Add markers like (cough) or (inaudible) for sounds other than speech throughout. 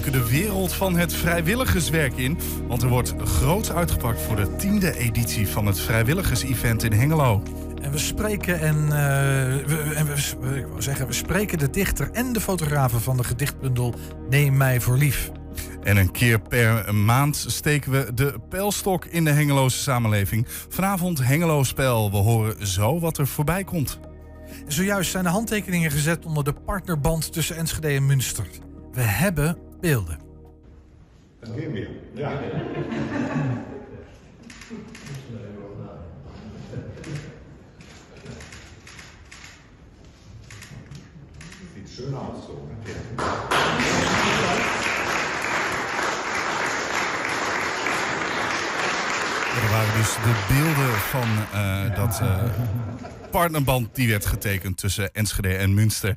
duiken de wereld van het vrijwilligerswerk in. Want er wordt groot uitgepakt voor de tiende editie van het vrijwilligers-event in Hengelo. En we spreken en, uh, we, en we, zeggen, we spreken de dichter en de fotografen van de gedichtbundel Neem mij voor lief. En een keer per maand steken we de pijlstok in de Hengeloze samenleving. Vanavond Hengelo Spel. We horen zo wat er voorbij komt. Zojuist zijn de handtekeningen gezet onder de partnerband tussen Enschede en Münster. We hebben beelden. Weer meer. Ja. Sieht schön aus so. Er waren dus de beelden van uh, dat uh, partnerband die werd getekend tussen Enschede en Münster.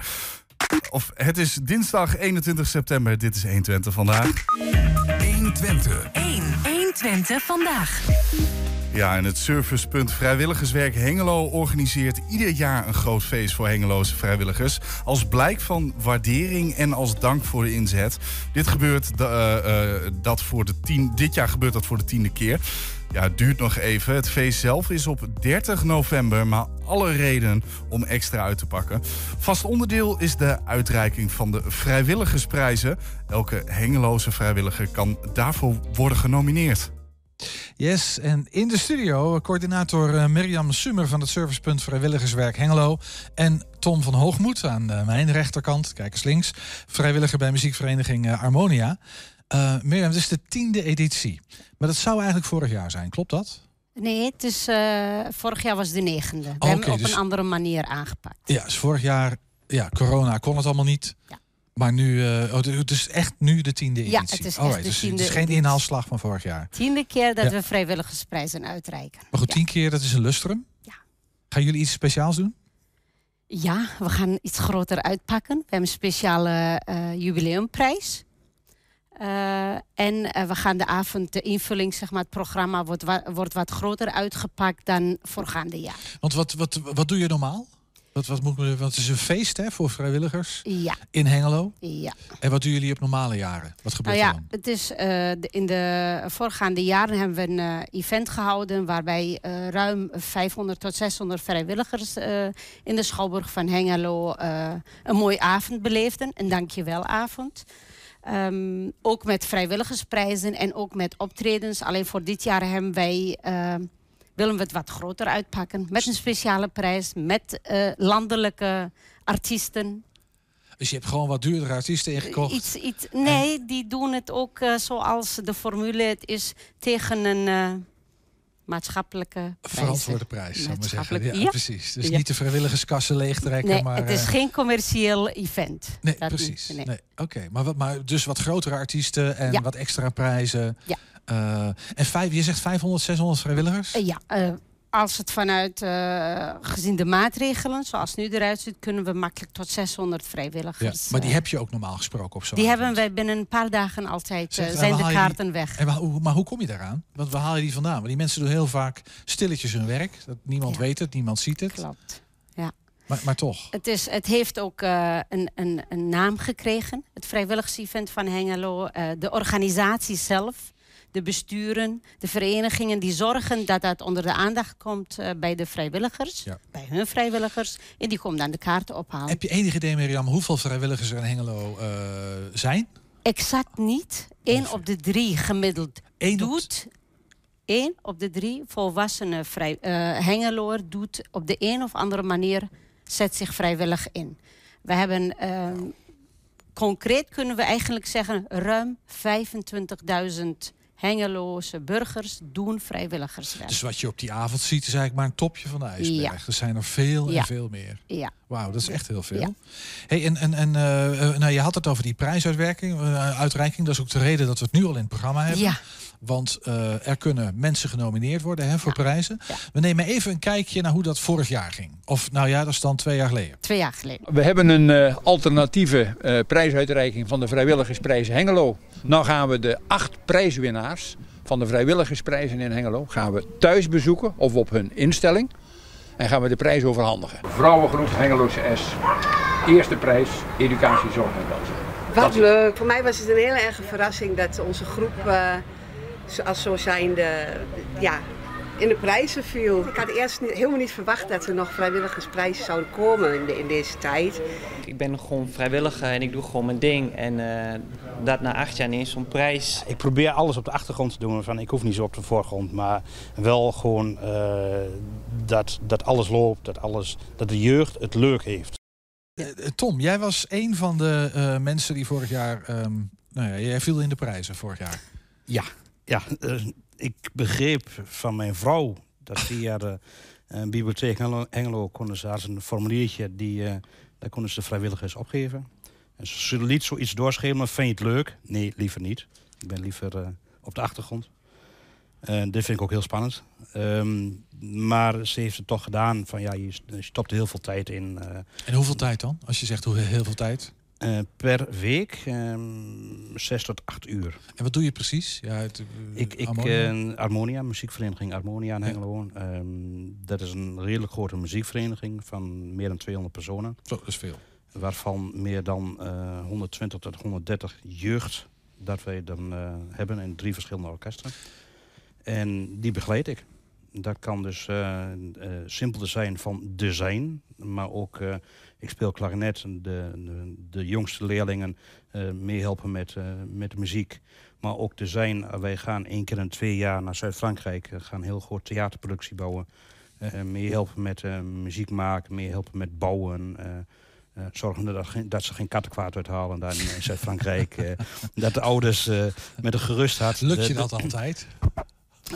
Of het is dinsdag 21 september. Dit is 120 vandaag. 120. 1. 120 vandaag. Ja, en het Servicepunt Vrijwilligerswerk Hengelo organiseert ieder jaar een groot feest voor Hengeloze vrijwilligers. Als blijk van waardering en als dank voor de inzet. Dit, gebeurt, uh, uh, dat voor de tien, dit jaar gebeurt dat voor de tiende keer. Ja, het duurt nog even. Het feest zelf is op 30 november, maar alle reden om extra uit te pakken. Vast onderdeel is de uitreiking van de vrijwilligersprijzen. Elke hengeloze vrijwilliger kan daarvoor worden genomineerd. Yes, en in de studio coördinator uh, Mirjam Summer van het Servicepunt Vrijwilligerswerk Hengelo. En Tom van Hoogmoed aan uh, mijn rechterkant, kijk eens links, vrijwilliger bij muziekvereniging uh, Harmonia. Uh, Mirjam, het is de tiende editie. Maar dat zou eigenlijk vorig jaar zijn, klopt dat? Nee, het is, uh, vorig jaar was de negende. We hebben oké, op dus- een andere manier aangepakt. Ja, dus vorig jaar, ja, corona kon het allemaal niet. Ja. Maar nu, eh, oh, het is echt nu de tiende editie. Ja, het is Alright, de dus tiende het is geen inhaalslag van vorig jaar. Tiende keer dat Ja. we vrijwilligersprijzen uitreiken. Maar goed, Ja. tien keer, dat is een lustrum. Ja. Gaan jullie iets speciaals doen? Ja, we gaan iets groter uitpakken. We hebben een speciale eh, jubileumprijs. Eh, en we gaan de avond, de invulling, zeg maar, het programma wordt, wa- wordt wat groter uitgepakt dan voorgaande jaar. Want wat, wat, wat doe je normaal? Wat, wat moet, me- want het is een feest hè, voor vrijwilligers Ja, in Hengelo. ja. En wat doen jullie op normale jaren? Wat gebeurt Nou ja, er dan? het is, eh, de- in de voorgaande jaren hebben we een eh, event gehouden waarbij eh, ruim 500 tot 600 vrijwilligers in de Schouwburg van Hengelo een mooie avond beleefden. Een dankjewelavond. Ehm ook met vrijwilligersprijzen en ook met optredens. Alleen voor dit jaar hebben wij, willen we het wat groter uitpakken. Met een speciale prijs, met eh, landelijke artiesten. Dus je hebt gewoon wat duurdere artiesten ingekocht. Iets, iets, nee, die doen het ook eh, zoals de formule het is tegen een eh, maatschappelijke prijs. Verantwoorde prijs, zou ik maar zeggen. Ja, ja. precies. Dus Ja. niet de vrijwilligerskassen leegtrekken, Nee, maar... het is geen commercieel event. Nee, precies. Nee. nee. Oké, maar, wat- maar dus wat grotere artiesten en Ja. wat extra prijzen. Ja. Eh, en vijf, je zegt 500, 600 vrijwilligers? Eh, ja, eh, als het vanuit, gezien de maatregelen, zoals nu eruit ziet, kunnen we makkelijk tot 600 ja. vrijwilligers. Maar die heb je ook normaal gesproken op zo'n die hebben wij binnen een paar dagen altijd, Zeg, zijn de die- kaarten weg. En maar hoe kom je daaraan? Want waar haal je die vandaan? Want die mensen doen heel vaak stilletjes hun werk. Dat niemand Ja. weet het, niemand ziet het. Klopt. Maar, maar toch. Het, is, het heeft ook een, een, een naam gekregen, het vrijwilligersevent van Hengelo. De organisatie zelf, de besturen, de verenigingen die zorgen dat dat onder de aandacht komt eh, bij de vrijwilligers, Ja. bij hun vrijwilligers. En die komen dan de kaarten ophalen. Heb je enig idee, Mirjam, hoeveel vrijwilligers er in Hengelo eh, zijn? Exact niet. Eén op de drie gemiddeld Eén op doet. Één op de drie volwassenen vrij, eh Hengeloer doet op de een of andere manier zet zich vrijwillig in. We hebben ehm, concreet kunnen we eigenlijk zeggen ruim 25.000 Hengeloze burgers doen vrijwilligerswerk. Dus wat je op die avond ziet is eigenlijk maar een topje van de ijsberg. Ja. Er zijn er veel en Ja. veel meer. ja. Wauw, dat is echt heel veel. Ja. Hey, en en, en eh, eh, nou, je had het over die prijsuitwerking, eh, uitreiking. Dat is ook de reden dat we het nu al in het programma hebben. ja, Want eh, er kunnen mensen genomineerd worden hè, voor prijzen. Ja. We nemen even een kijkje naar hoe dat vorig jaar ging. Of nou ja, dat is dan twee jaar geleden. twee jaar geleden. We hebben een eh, alternatieve eh, prijsuitreiking van de Vrijwilligersprijs Hengelo. Nou gaan we de acht prijswinnaars van de Vrijwilligersprijzen in Hengelo gaan we thuis bezoeken of op hun instelling. En gaan we de prijs overhandigen. Vrouwengroep Hengeloze S. Eerste prijs, educatie, zorg en welzijn. Wat leuk. Voor mij was het een hele erge verrassing dat onze groep uh, als zo zijnde ja, in de prijzen viel. Ik had eerst niet, helemaal niet verwacht dat er nog vrijwilligersprijzen zouden komen in, in deze tijd. Ik ben gewoon vrijwilliger en ik doe gewoon mijn ding. En uh, dat na acht jaar ineens zo'n prijs. Ik probeer alles op de achtergrond te doen. Van, ik hoef niet zo op de voorgrond, maar wel gewoon uh, dat, dat alles loopt, dat, alles, dat de jeugd het leuk heeft. Tom, jij was een van de uh, mensen die vorig jaar. Um, nou ja, jij viel in de prijzen vorig jaar. Ja, ja ik begreep van mijn vrouw dat via de uh, bibliotheek Engelo konden ze een formuliertje, die, uh, daar konden ze vrijwilligers opgeven. En ze liet zoiets doorschemeren, vind je het leuk? Nee, liever niet. Ik ben liever uh, op de achtergrond. dit vind ik ook heel spannend. Um, maar ze heeft het toch gedaan van ja, je stopt heel veel tijd in. en hoeveel tijd dan? Als je zegt heel veel tijd? Uh, per week um, zes tot acht uur. En wat doe je precies? Ja, het, uh, ik, ik, Harmonia? Uh, Harmonia, muziekvereniging Harmonia in Hengelo. Ja. Um, dat is een redelijk grote muziekvereniging van meer dan 200 personen. Zo, dat is veel. Waarvan meer dan 120 tot 130 jeugd dat wij dan hebben in drie verschillende orkesten. En die begeleid ik. Dat kan dus simpel zijn van design, maar ook ik speel klarinet. De, de, de jongste leerlingen uh, meehelpen met, uh, met de muziek. Maar ook design. Wij gaan één keer in twee jaar naar Zuid-Frankrijk. Gaan heel groot theaterproductie bouwen. meehelpen met muziek maken. Meehelpen met bouwen. zorgen dat, dat, ze geen kattenkwaad uithalen daar in, in Zuid-Frankrijk. (laughs) dat de ouders met een gerust hart... Lukt je dat altijd?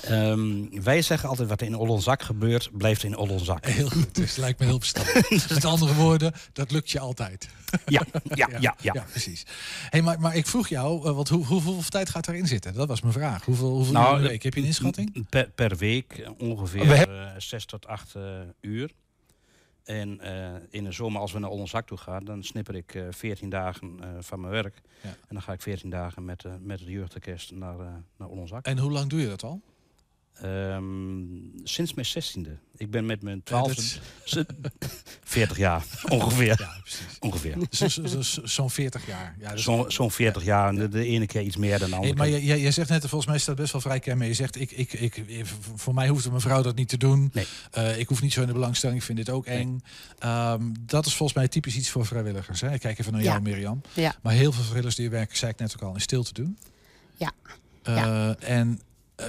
Um, wij zeggen altijd wat in Ollonzak gebeurt, blijft in Ollonzak. Heel goed, dus lijkt me heel verstandig. (laughs) Met andere woorden, dat lukt je altijd. Ja, ja, (laughs) ja. ja, ja. precies. Hey, maar, maar ik vroeg jou, uh, wat, hoe, hoeveel tijd gaat erin zitten? Dat was mijn vraag. Hoeveel, hoeveel nou, uur week? Heb je een inschatting? Per, per week ongeveer uh, zes tot acht uh, uur. En in de zomer, als we naar Ollonzak toe gaan, dan snipper ik uh, 14 dagen uh, van mijn werk. Ja. En dan ga ik 14 dagen met, met het jeugdorkest naar, naar Ollonzak. En hoe lang doe je dat al? Um, sinds mijn zestiende. Ik ben met mijn twaalfde... Ja, 40 jaar, (laughs) ongeveer. Ja, precies. Ongeveer. (laughs) Zo'n 40 jaar. Ja, Zo'n zo 40 jaar. De, de, ene keer iets meer dan de andere. Hey, maar jij, jij zegt net, volgens mij staat best wel vrij kenmerk. Je zegt, ik, ik, ik, voor mij hoeft mijn vrouw dat niet te doen. Nee. Uh, ik hoef niet zo in de belangstelling. Ik vind dit ook eng. Nee. Um, dat is volgens mij typisch iets voor vrijwilligers. Hè? Ik kijk even naar jou, Mirjam. Ja. Maar heel veel vrijwilligers die werken, zei ik net ook al, in stil te doen. Ja. Uh, ja. En... Uh,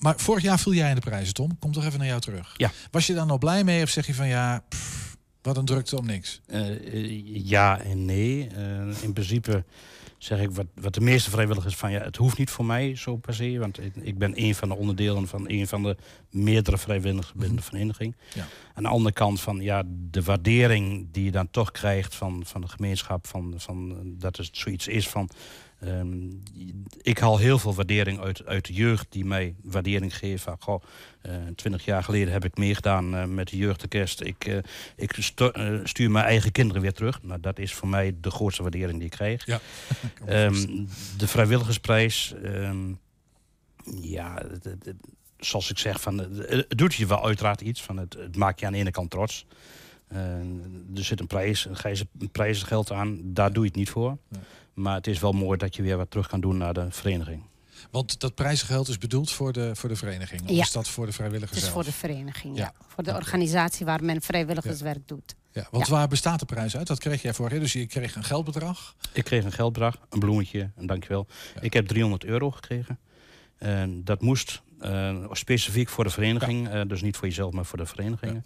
maar vorig jaar viel jij in de prijzen, Tom. Kom toch even naar jou terug. Ja. Was je daar nog blij mee of zeg je van ja, pff, wat een drukte om niks? Uh, ja en nee. Uh, in principe zeg ik wat, wat de meeste vrijwilligers van ja, het hoeft niet voor mij zo per se. Want ik, ik ben een van de onderdelen van een van de meerdere vrijwilligers binnen de vereniging. Ja. Aan de andere kant van ja, de waardering die je dan toch krijgt van, van de gemeenschap, van, van dat het zoiets is van Um, ik haal heel veel waardering uit, uit de jeugd die mij waardering geeft. Van, goh, uh, twintig jaar geleden heb ik meegedaan uh, met de jeugdorkest. Ik, uh, ik stuur mijn eigen kinderen weer terug. Nou, dat is voor mij de grootste waardering die ik krijg. Ja. um, (laughs) de vrijwilligersprijs, um, ja, zoals ik zeg, van, het doet je wel uiteraard iets. Van het, het maakt je aan de ene kant trots. er zit een prijs, een prijzengeld aan, daar doe je het niet voor. Maar het is wel mooi dat je weer wat terug kan doen naar de vereniging. Want dat prijzengeld is bedoeld voor de, voor de vereniging? Of ja. is dat voor de vrijwilligers Het is voor de vereniging, ja. ja. Voor de organisatie waar men vrijwilligerswerk ja. doet. Ja, want waar bestaat de prijs uit? Dat kreeg jij voor. Dus je kreeg een geldbedrag? Ik kreeg een geldbedrag, een bloemetje, en dankjewel. Ik heb 300 euro gekregen. En dat moest uh, specifiek voor de vereniging, uh, dus niet voor jezelf, maar voor de verenigingen.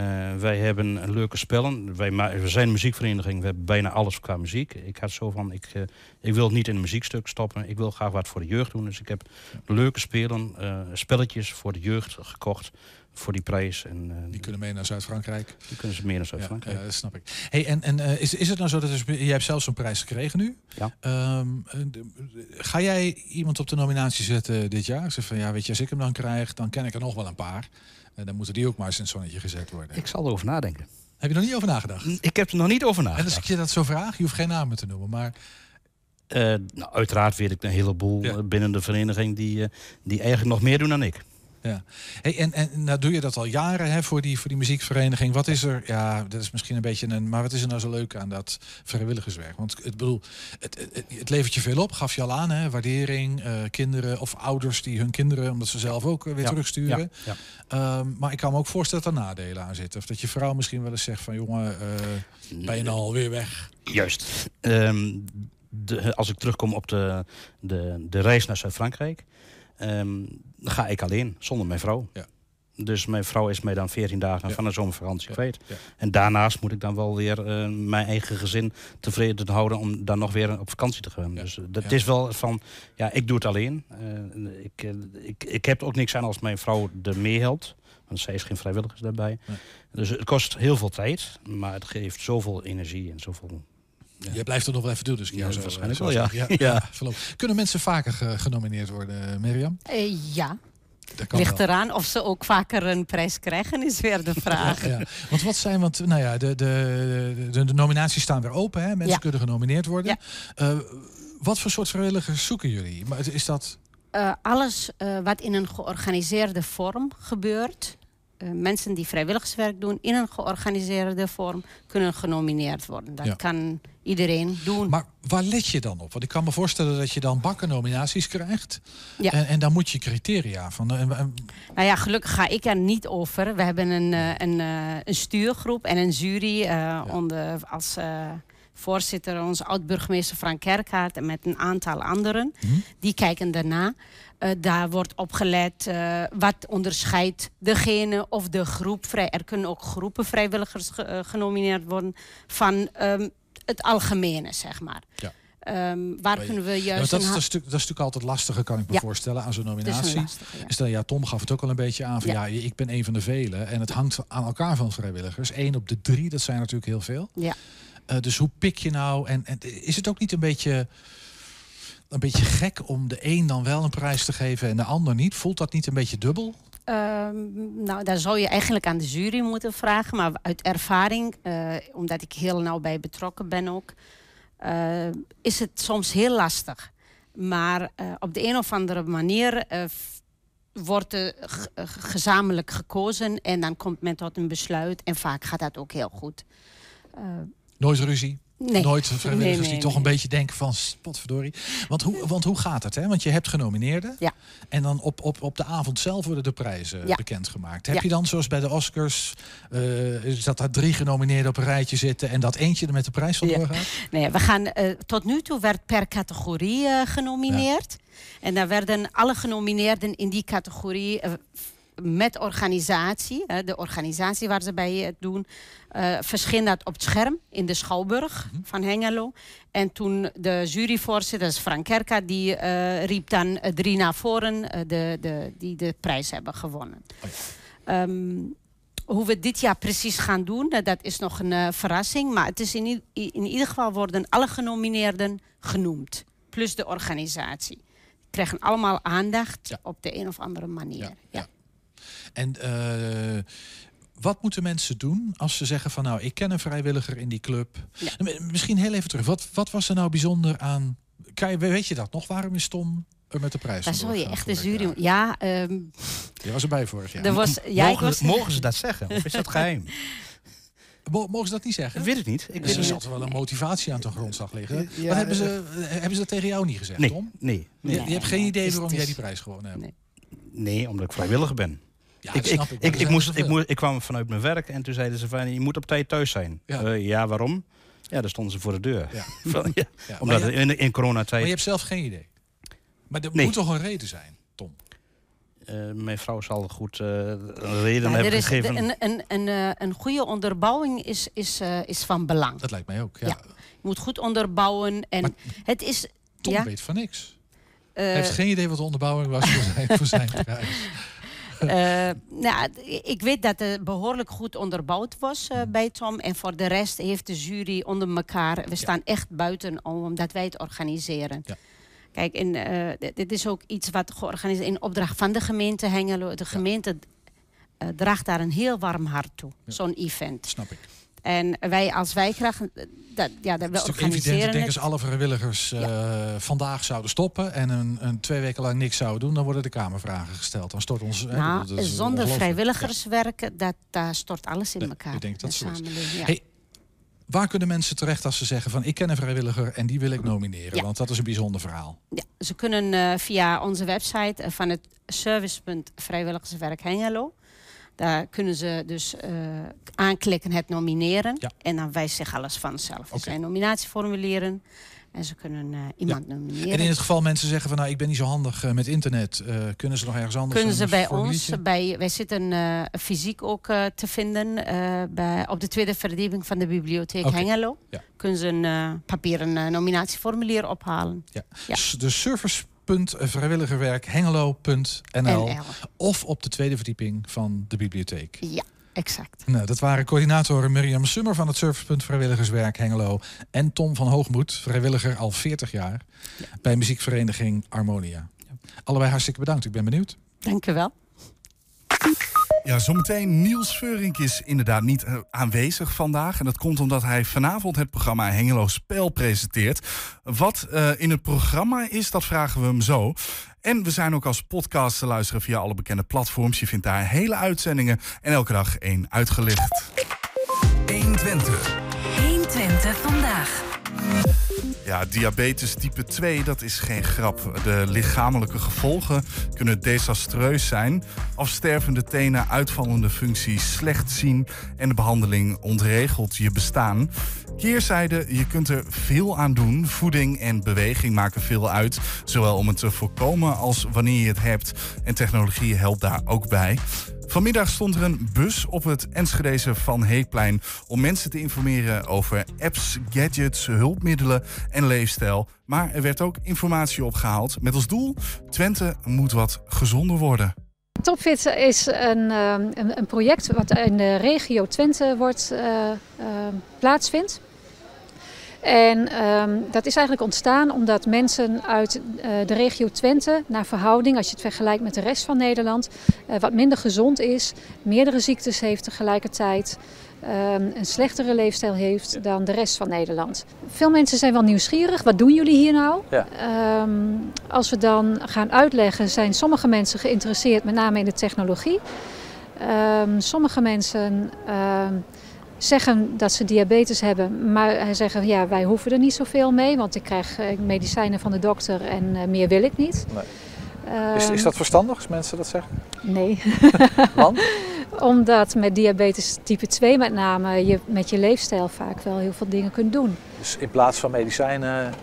Uh, wij hebben leuke spellen. Wij we zijn een muziekvereniging. We hebben bijna alles qua muziek. Ik had zo van, ik, uh, ik wil niet in een muziekstuk stoppen. Ik wil graag wat voor de jeugd doen. Dus ik heb leuke spelen, uh, spelletjes voor de jeugd gekocht. Voor die prijs. En, die kunnen mee naar Zuid-Frankrijk. Die kunnen ze mee naar Zuid-Frankrijk. Ja, dat snap ik. Hey, en en is, is het nou zo dat er, jij hebt zelf zo'n prijs gekregen nu? Ja. Um, ga jij iemand op de nominatie zetten dit jaar? Zeg van ja, weet je, als ik hem dan krijg, dan ken ik er nog wel een paar. En dan moeten die ook maar eens in het zonnetje gezet worden. Ik zal erover nadenken. Heb je er nog niet over nagedacht? Ik heb er nog niet over nagedacht. En als ik je dat zo vraag, je hoeft geen namen te noemen, maar... Uh, nou, uiteraard weet ik een heleboel ja. binnen de vereniging die, uh, die eigenlijk nog meer doen dan ik. Ja. Hey, en, en nou doe je dat al jaren hè, voor, die, voor die muziekvereniging. Wat is er, ja, dat is misschien een beetje een, maar wat is er nou zo leuk aan dat vrijwilligerswerk? Want ik bedoel, het, het, het levert je veel op, gaf je al aan, hè? waardering, eh, kinderen of ouders die hun kinderen, omdat ze zelf ook eh, weer Ja, terugsturen. ja, Ehm, maar ik kan me ook voorstellen dat er nadelen aan zitten. Of dat je vrouw misschien wel eens zegt van, jongen, eh, ben je nou alweer weg? Juist. Ehm, de, als ik terugkom op de, de, de reis naar Zuid-Frankrijk, ehm, ga ik alleen, zonder mijn vrouw. Ja. Dus mijn vrouw is mij dan 14 dagen Ja. van de zomervakantie Ja, kwijt. ja. En daarnaast moet ik dan wel weer eh, mijn eigen gezin tevreden houden om dan nog weer op vakantie te gaan. Dus eh, dat is wel van, ja, ik doe het alleen. Eh, ik, ik, ik heb er ook niks aan als mijn vrouw er meehelpt. Want zij is geen vrijwilligers daarbij. Nee. Dus het kost heel veel tijd, maar het geeft zoveel energie en zoveel Je blijft er nog wel even doen, dus ik Ja, waarschijnlijk wel, ja. Ja. voorlopig. Kunnen mensen vaker ge- genomineerd worden, Mirjam? Eh, ja, Dat kan ligt wel. eraan of ze ook vaker een prijs krijgen, is weer de (laughs) vraag. Ja, want wat zijn, want nou ja, de, de, de, de nominaties staan weer open, hè? Mensen Ja. kunnen genomineerd worden. Eh, wat voor soort vrijwilligers zoeken jullie? Maar is dat. Eh, alles eh, wat in een georganiseerde vorm gebeurt. Eh, mensen die vrijwilligerswerk doen in een georganiseerde vorm kunnen genomineerd worden. Dat Ja. kan iedereen doen. Maar waar let je dan op? Want ik kan me voorstellen dat je dan bakken nominaties krijgt. Ja. En, en dan moet je criteria van. eh, en- en- Nou ja, gelukkig ga ik er niet over. We hebben een, eh, een, een stuurgroep en een jury onder, als voorzitter onze oud-burgemeester Frank Kerkhaard en met een aantal anderen. Mhm. Die kijken daarna. Eh, daar wordt opgelet eh, wat onderscheidt degene of de groep. Vrij, er kunnen ook groepen vrijwilligers ge- eh, genomineerd worden van ehm, het algemene, zeg maar. Ja. Ehm, waar kunnen we Ja, juist... want dat, is, een dat, is dat is natuurlijk altijd lastiger, kan ik me Ja. voorstellen, aan zo'n nominatie. lastige, ja. Dat, ja, Tom gaf het ook al een beetje aan van ja. Ja. ik ben een van de velen. En het hangt aan elkaar van vrijwilligers. Eén op de drie, dat zijn natuurlijk heel veel. Ja. Dus hoe pik je nou? En, en is het ook niet een beetje, een beetje gek om de een dan wel een prijs te geven en de ander niet? Voelt dat niet een beetje dubbel? Ehm, nou, daar zou je eigenlijk aan de jury moeten vragen. Maar uit ervaring, eh, omdat ik heel nauw bij betrokken ben ook, eh, is het soms heel lastig. Maar eh, op de een of andere manier wordt er gezamenlijk gekozen en dan komt men tot een besluit. En vaak gaat dat ook heel goed. Nooit ruzie? Nee. Nooit vrijwilligers Nee, nee, die toch een beetje denken van spotverdorie. Want hoe, want hoe gaat het? Hè? Want je hebt genomineerden. Ja. En dan op, op, op de avond zelf worden de prijzen Ja. bekendgemaakt. Heb Ja. je dan zoals bij de Oscars, eh, dat daar drie genomineerden op een rijtje zitten en dat eentje er met de prijs Ja. vandoor gaat? (laughs) Nee, we gaan, eh, tot nu toe werd per categorie eh, genomineerd. En daar werden alle genomineerden in die categorie met organisatie, de organisatie waar ze bij het doen, eh verscheen dat op het scherm in de Schouwburg van Hengelo. En toen de juryvoorzitter, dat is Frank Kerka, die eh, riep dan eh, drie naar voren de, de, die de prijs hebben gewonnen. Ehm, hoe we dit jaar precies gaan doen, dat is nog een verrassing. Maar het is in, ieder geval worden alle genomineerden genoemd. Plus de organisatie. Krijgen allemaal aandacht Ja. op de een of andere manier. Ja. En eh, wat moeten mensen doen als ze zeggen van nou, ik ken een vrijwilliger in die club. Ja. Misschien heel even terug. Wat, wat was er nou bijzonder aan? Kan je, weet je dat nog? Waarom is Tom er met de prijs? Daar zou je echt de jury... jaar? Ja, ehm, Je was erbij vorig jaar. er was... Ja, ik mogen, was, mogen ze dat zeggen? Of is dat geheim? (laughs) Mo- Mogen ze dat niet zeggen? Dat weet ik niet. Ik Er zal niet. toch wel een motivatie aan de grondslag liggen. Ja, Wat hebben ze, hebben ze dat tegen jou niet gezegd, Nee, Tom? nee, nee. Je, je hebt geen idee het waarom het jij die prijs gewonnen hebt. Nee. Nee, omdat ik vrijwilliger ben. Ja, ik, ik, snap ik. ik, maar ik, zijn moest, ik, moest, ik kwam vanuit mijn werk en toen zeiden ze van je moet op tijd thuis zijn. Ja. Ja, ja waarom? Ja, daar stonden ze voor de deur. Ja. (laughs) Van, ja, Ja, Omdat maar, je, in, in maar coronatijd je hebt zelf geen idee. Maar er Nee. moet toch een reden zijn, Tom? eh, mijn vrouw zal goed eh, een reden Ja, hebben er is gegeven. een, een, een, eh, een goede onderbouwing is, is, eh, is van belang. Dat lijkt mij ook. Ja. Ja. Je moet goed onderbouwen. En Maar het is... Tom ja, weet van niks. eh, Hij heeft geen idee wat de onderbouwing was voor zijn, voor zijn. (laughs) Eh, (laughs) nou, ik weet dat het behoorlijk goed onderbouwd was eh, bij Tom. En voor de rest heeft de jury onder elkaar. We staan echt buiten om, omdat wij het organiseren. Kijk, en, eh, dit- is ook iets wat georganiseerd in opdracht van de gemeente Hengelo. De gemeente eh, draagt daar een heel warm hart toe, zo'n event. Snap ik. En wij als wijkracht, eh, dat, ja, dat Het is natuurlijk evident. Ik denk als alle vrijwilligers eh, vandaag zouden stoppen en een, een twee weken lang niks zouden doen, dan worden de Kamervragen gesteld. Dan stort ons. Nou, zonder ongelooflijk. vrijwilligers werken, dat, daar stort alles in Nee, elkaar. ik denk dat de zo ja. Hey, Waar kunnen mensen terecht als ze zeggen van ik ken een vrijwilliger en die wil ik nomineren? Ja. Want dat is een bijzonder verhaal. Ja, ze kunnen eh, via onze website van het servicepunt Vrijwilligerswerk Hengelo. Daar kunnen ze dus eh, aanklikken het nomineren. Ja. En dan wijst zich alles vanzelf. Er Oké. zijn nominatieformulieren. En ze kunnen eh, iemand nomineren. En in het geval mensen zeggen van nou ik ben niet zo handig eh, met internet, kunnen ze nog ergens anders? kunnen ze bij ons, bij, wij zitten fysiek ook te vinden bij, op de tweede verdieping van de bibliotheek Hengelo. ja. Kunnen ze een papieren nominatieformulier ophalen. Ja. Ja. De service.vrijwilligerwerkhengelo.nl NL. of op de tweede verdieping van de bibliotheek. Ja, exact. Nou, dat waren coördinator Mirjam Summer van het Servicepunt Vrijwilligerswerk Hengelo en Tom van Hoogmoed, vrijwilliger al 40 jaar bij muziekvereniging Harmonia. Allebei hartstikke bedankt. Ik ben benieuwd. Dank u wel. Ja, zometeen Niels Veurink is inderdaad niet eh, aanwezig vandaag. En dat komt omdat hij vanavond het programma Hengelo Spel presenteert. Wat eh, in het programma is, dat vragen we hem zo. En we zijn ook als podcast te luisteren via alle bekende platforms. Je vindt daar hele uitzendingen en elke dag één uitgelicht. 120. 120 vandaag. Ja, diabetes type 2, dat is geen grap. De lichamelijke gevolgen kunnen desastreus zijn. Afstervende tenen, uitvallende functies, slecht zien en de behandeling ontregelt je bestaan. Keerzijde, je kunt er veel aan doen. Voeding en beweging maken veel uit. Zowel om het te voorkomen als wanneer je het hebt. En technologie helpt daar ook bij. Vanmiddag stond er een bus op het Enschedeze Van Heekplein om mensen te informeren over apps, gadgets, hulpmiddelen en leefstijl. Maar er werd ook informatie opgehaald met als doel: Twente moet wat gezonder worden. Topfit is een, ehm, een, project wat in de regio Twente wordt, eh, eh, plaatsvindt. En ehm, dat is eigenlijk ontstaan omdat mensen uit eh, de regio Twente naar verhouding, als je het vergelijkt met de rest van Nederland, eh, wat minder gezond is, meerdere ziektes heeft tegelijkertijd, ehm, een slechtere leefstijl heeft dan de rest van Nederland. Veel mensen zijn wel nieuwsgierig, wat doen jullie hier nou? Ja. Ehm, als we dan gaan uitleggen, zijn sommige mensen geïnteresseerd, met name in de technologie. Sommige mensen zeggen dat ze diabetes hebben, maar hij zeggen ja, wij hoeven er niet zoveel mee, want ik krijg eh, medicijnen van de dokter en eh, meer wil ik niet. Nee. Is, is Ehm, dat verstandig als mensen dat zeggen? Nee. (laughs) Want? (laughs) Omdat met diabetes type 2 met name je met je leefstijl vaak wel heel veel dingen kunt doen. Dus in plaats van medicijnen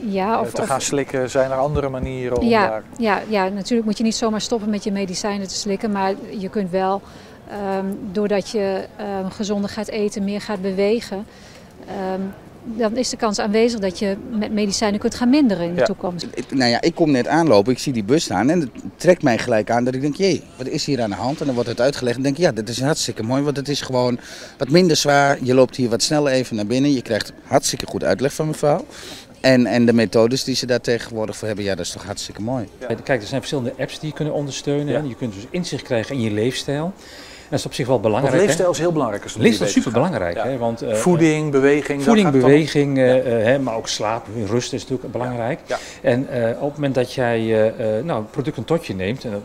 Ja, eh, of, te of- gaan slikken, zijn er andere manieren om ja, daar... ja, ja, natuurlijk moet je niet zomaar stoppen met je medicijnen te slikken. Maar je kunt wel, ehm, doordat je ehm, gezonder gaat eten, meer gaat bewegen... ehm, dan is de kans aanwezig dat je met medicijnen kunt gaan minderen in de Ja. toekomst. Ik- Nou ja, ik kom net aanlopen, ik zie die bus staan en het trekt mij gelijk aan dat ik denk, jee, wat is hier aan de hand? En dan wordt het uitgelegd en denk ik, ja, dat is hartstikke mooi, want het is gewoon wat minder zwaar. Je loopt hier wat sneller even naar binnen, je krijgt hartstikke goed uitleg van mevrouw. En, en de methodes die ze daar tegenwoordig voor hebben, ja, dat is toch hartstikke mooi. Kijk, er zijn verschillende apps die je kunnen ondersteunen. Je kunt dus inzicht krijgen in je leefstijl. En dat is op zich wel belangrijk. Want leefstijl is heel belangrijk als Leefstijl is super belangrijk. Ja. Want, eh, Voeding, beweging, daar Voeding, beweging, eh, eh, hè, maar ook slaap, rust is natuurlijk belangrijk. En eh, op het moment dat jij eh, eh, nou, product een totje neemt, en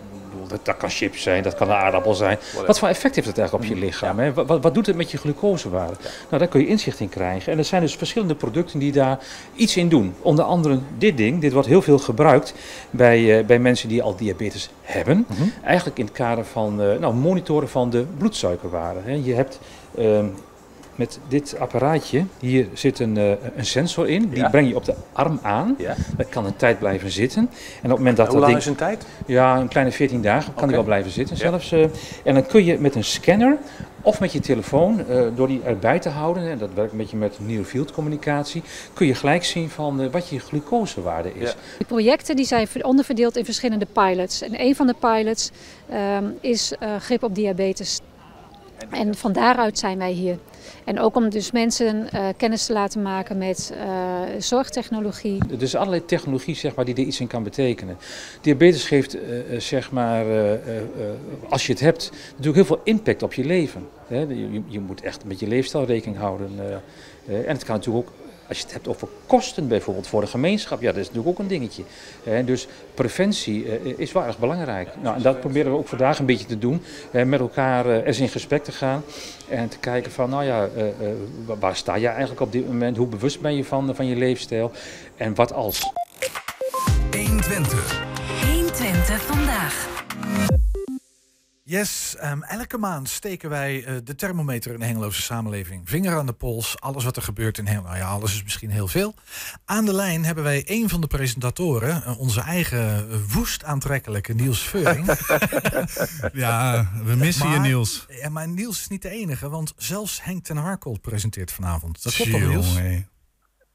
dat, kan chips zijn, dat kan een aardappel zijn. Wat voor effect heeft het eigenlijk op je lichaam? Hè? Wat, wat, doet het met je glucosewaarde? Nou, daar kun je inzicht in krijgen. En er zijn dus verschillende producten die daar iets in doen. Onder andere dit ding, dit wordt heel veel gebruikt bij, eh, bij mensen die al diabetes hebben. Eigenlijk in het kader van eh, nou, monitoren van de bloedsuikerwaarde. Hè. Je hebt ehm, met dit apparaatje, hier zit een, eh, een sensor in. Die Ja. breng je op de arm aan. Dat kan een tijd blijven zitten. En op het moment dat Hoe dat lang ding, is een tijd? Ja, een kleine 14 dagen kan die Oké. wel blijven zitten Ja. zelfs. eh. en dan kun je met een scanner of met je telefoon, eh, door die erbij te houden, en dat werkt een beetje met near field communicatie, kun je gelijk zien van eh, wat je glucosewaarde is. De projecten die zijn ver- onderverdeeld in verschillende pilots. En een van de pilots ehm, is eh, grip op diabetes. En van daaruit zijn wij hier. En ook om dus mensen kennis te laten maken met zorgtechnologie. Er is allerlei technologie zeg maar, die er iets in kan betekenen. Diabetes geeft, zeg maar, als je het hebt, natuurlijk heel veel impact op je leven. Je, je moet echt met je leefstijl rekening houden. en het kan natuurlijk ook als je het hebt over kosten bijvoorbeeld voor de gemeenschap, ja, dat is natuurlijk ook een dingetje. dus preventie eh, is wel erg belangrijk. Nou, en dat proberen we ook vandaag een beetje te doen. met elkaar uh, eens in gesprek te gaan en te kijken van, nou ja, eh, waar sta je eigenlijk op dit moment? Hoe bewust ben je van, van je leefstijl? En wat als? 120. 120 vandaag. Yes, um, elke maand steken wij uh, de thermometer in de Hengeloze samenleving. Vinger aan de pols, alles wat er gebeurt in Hengelo. Nou ja, alles is misschien heel veel. Aan de lijn hebben wij een van de presentatoren, uh, onze eigen uh, woest aantrekkelijke Niels Veuring. (laughs) ja, we missen maar, je Niels. Ja, maar Niels is niet de enige, want zelfs Henk ten Harkold presenteert vanavond. Dat klopt toch Niels? Hey.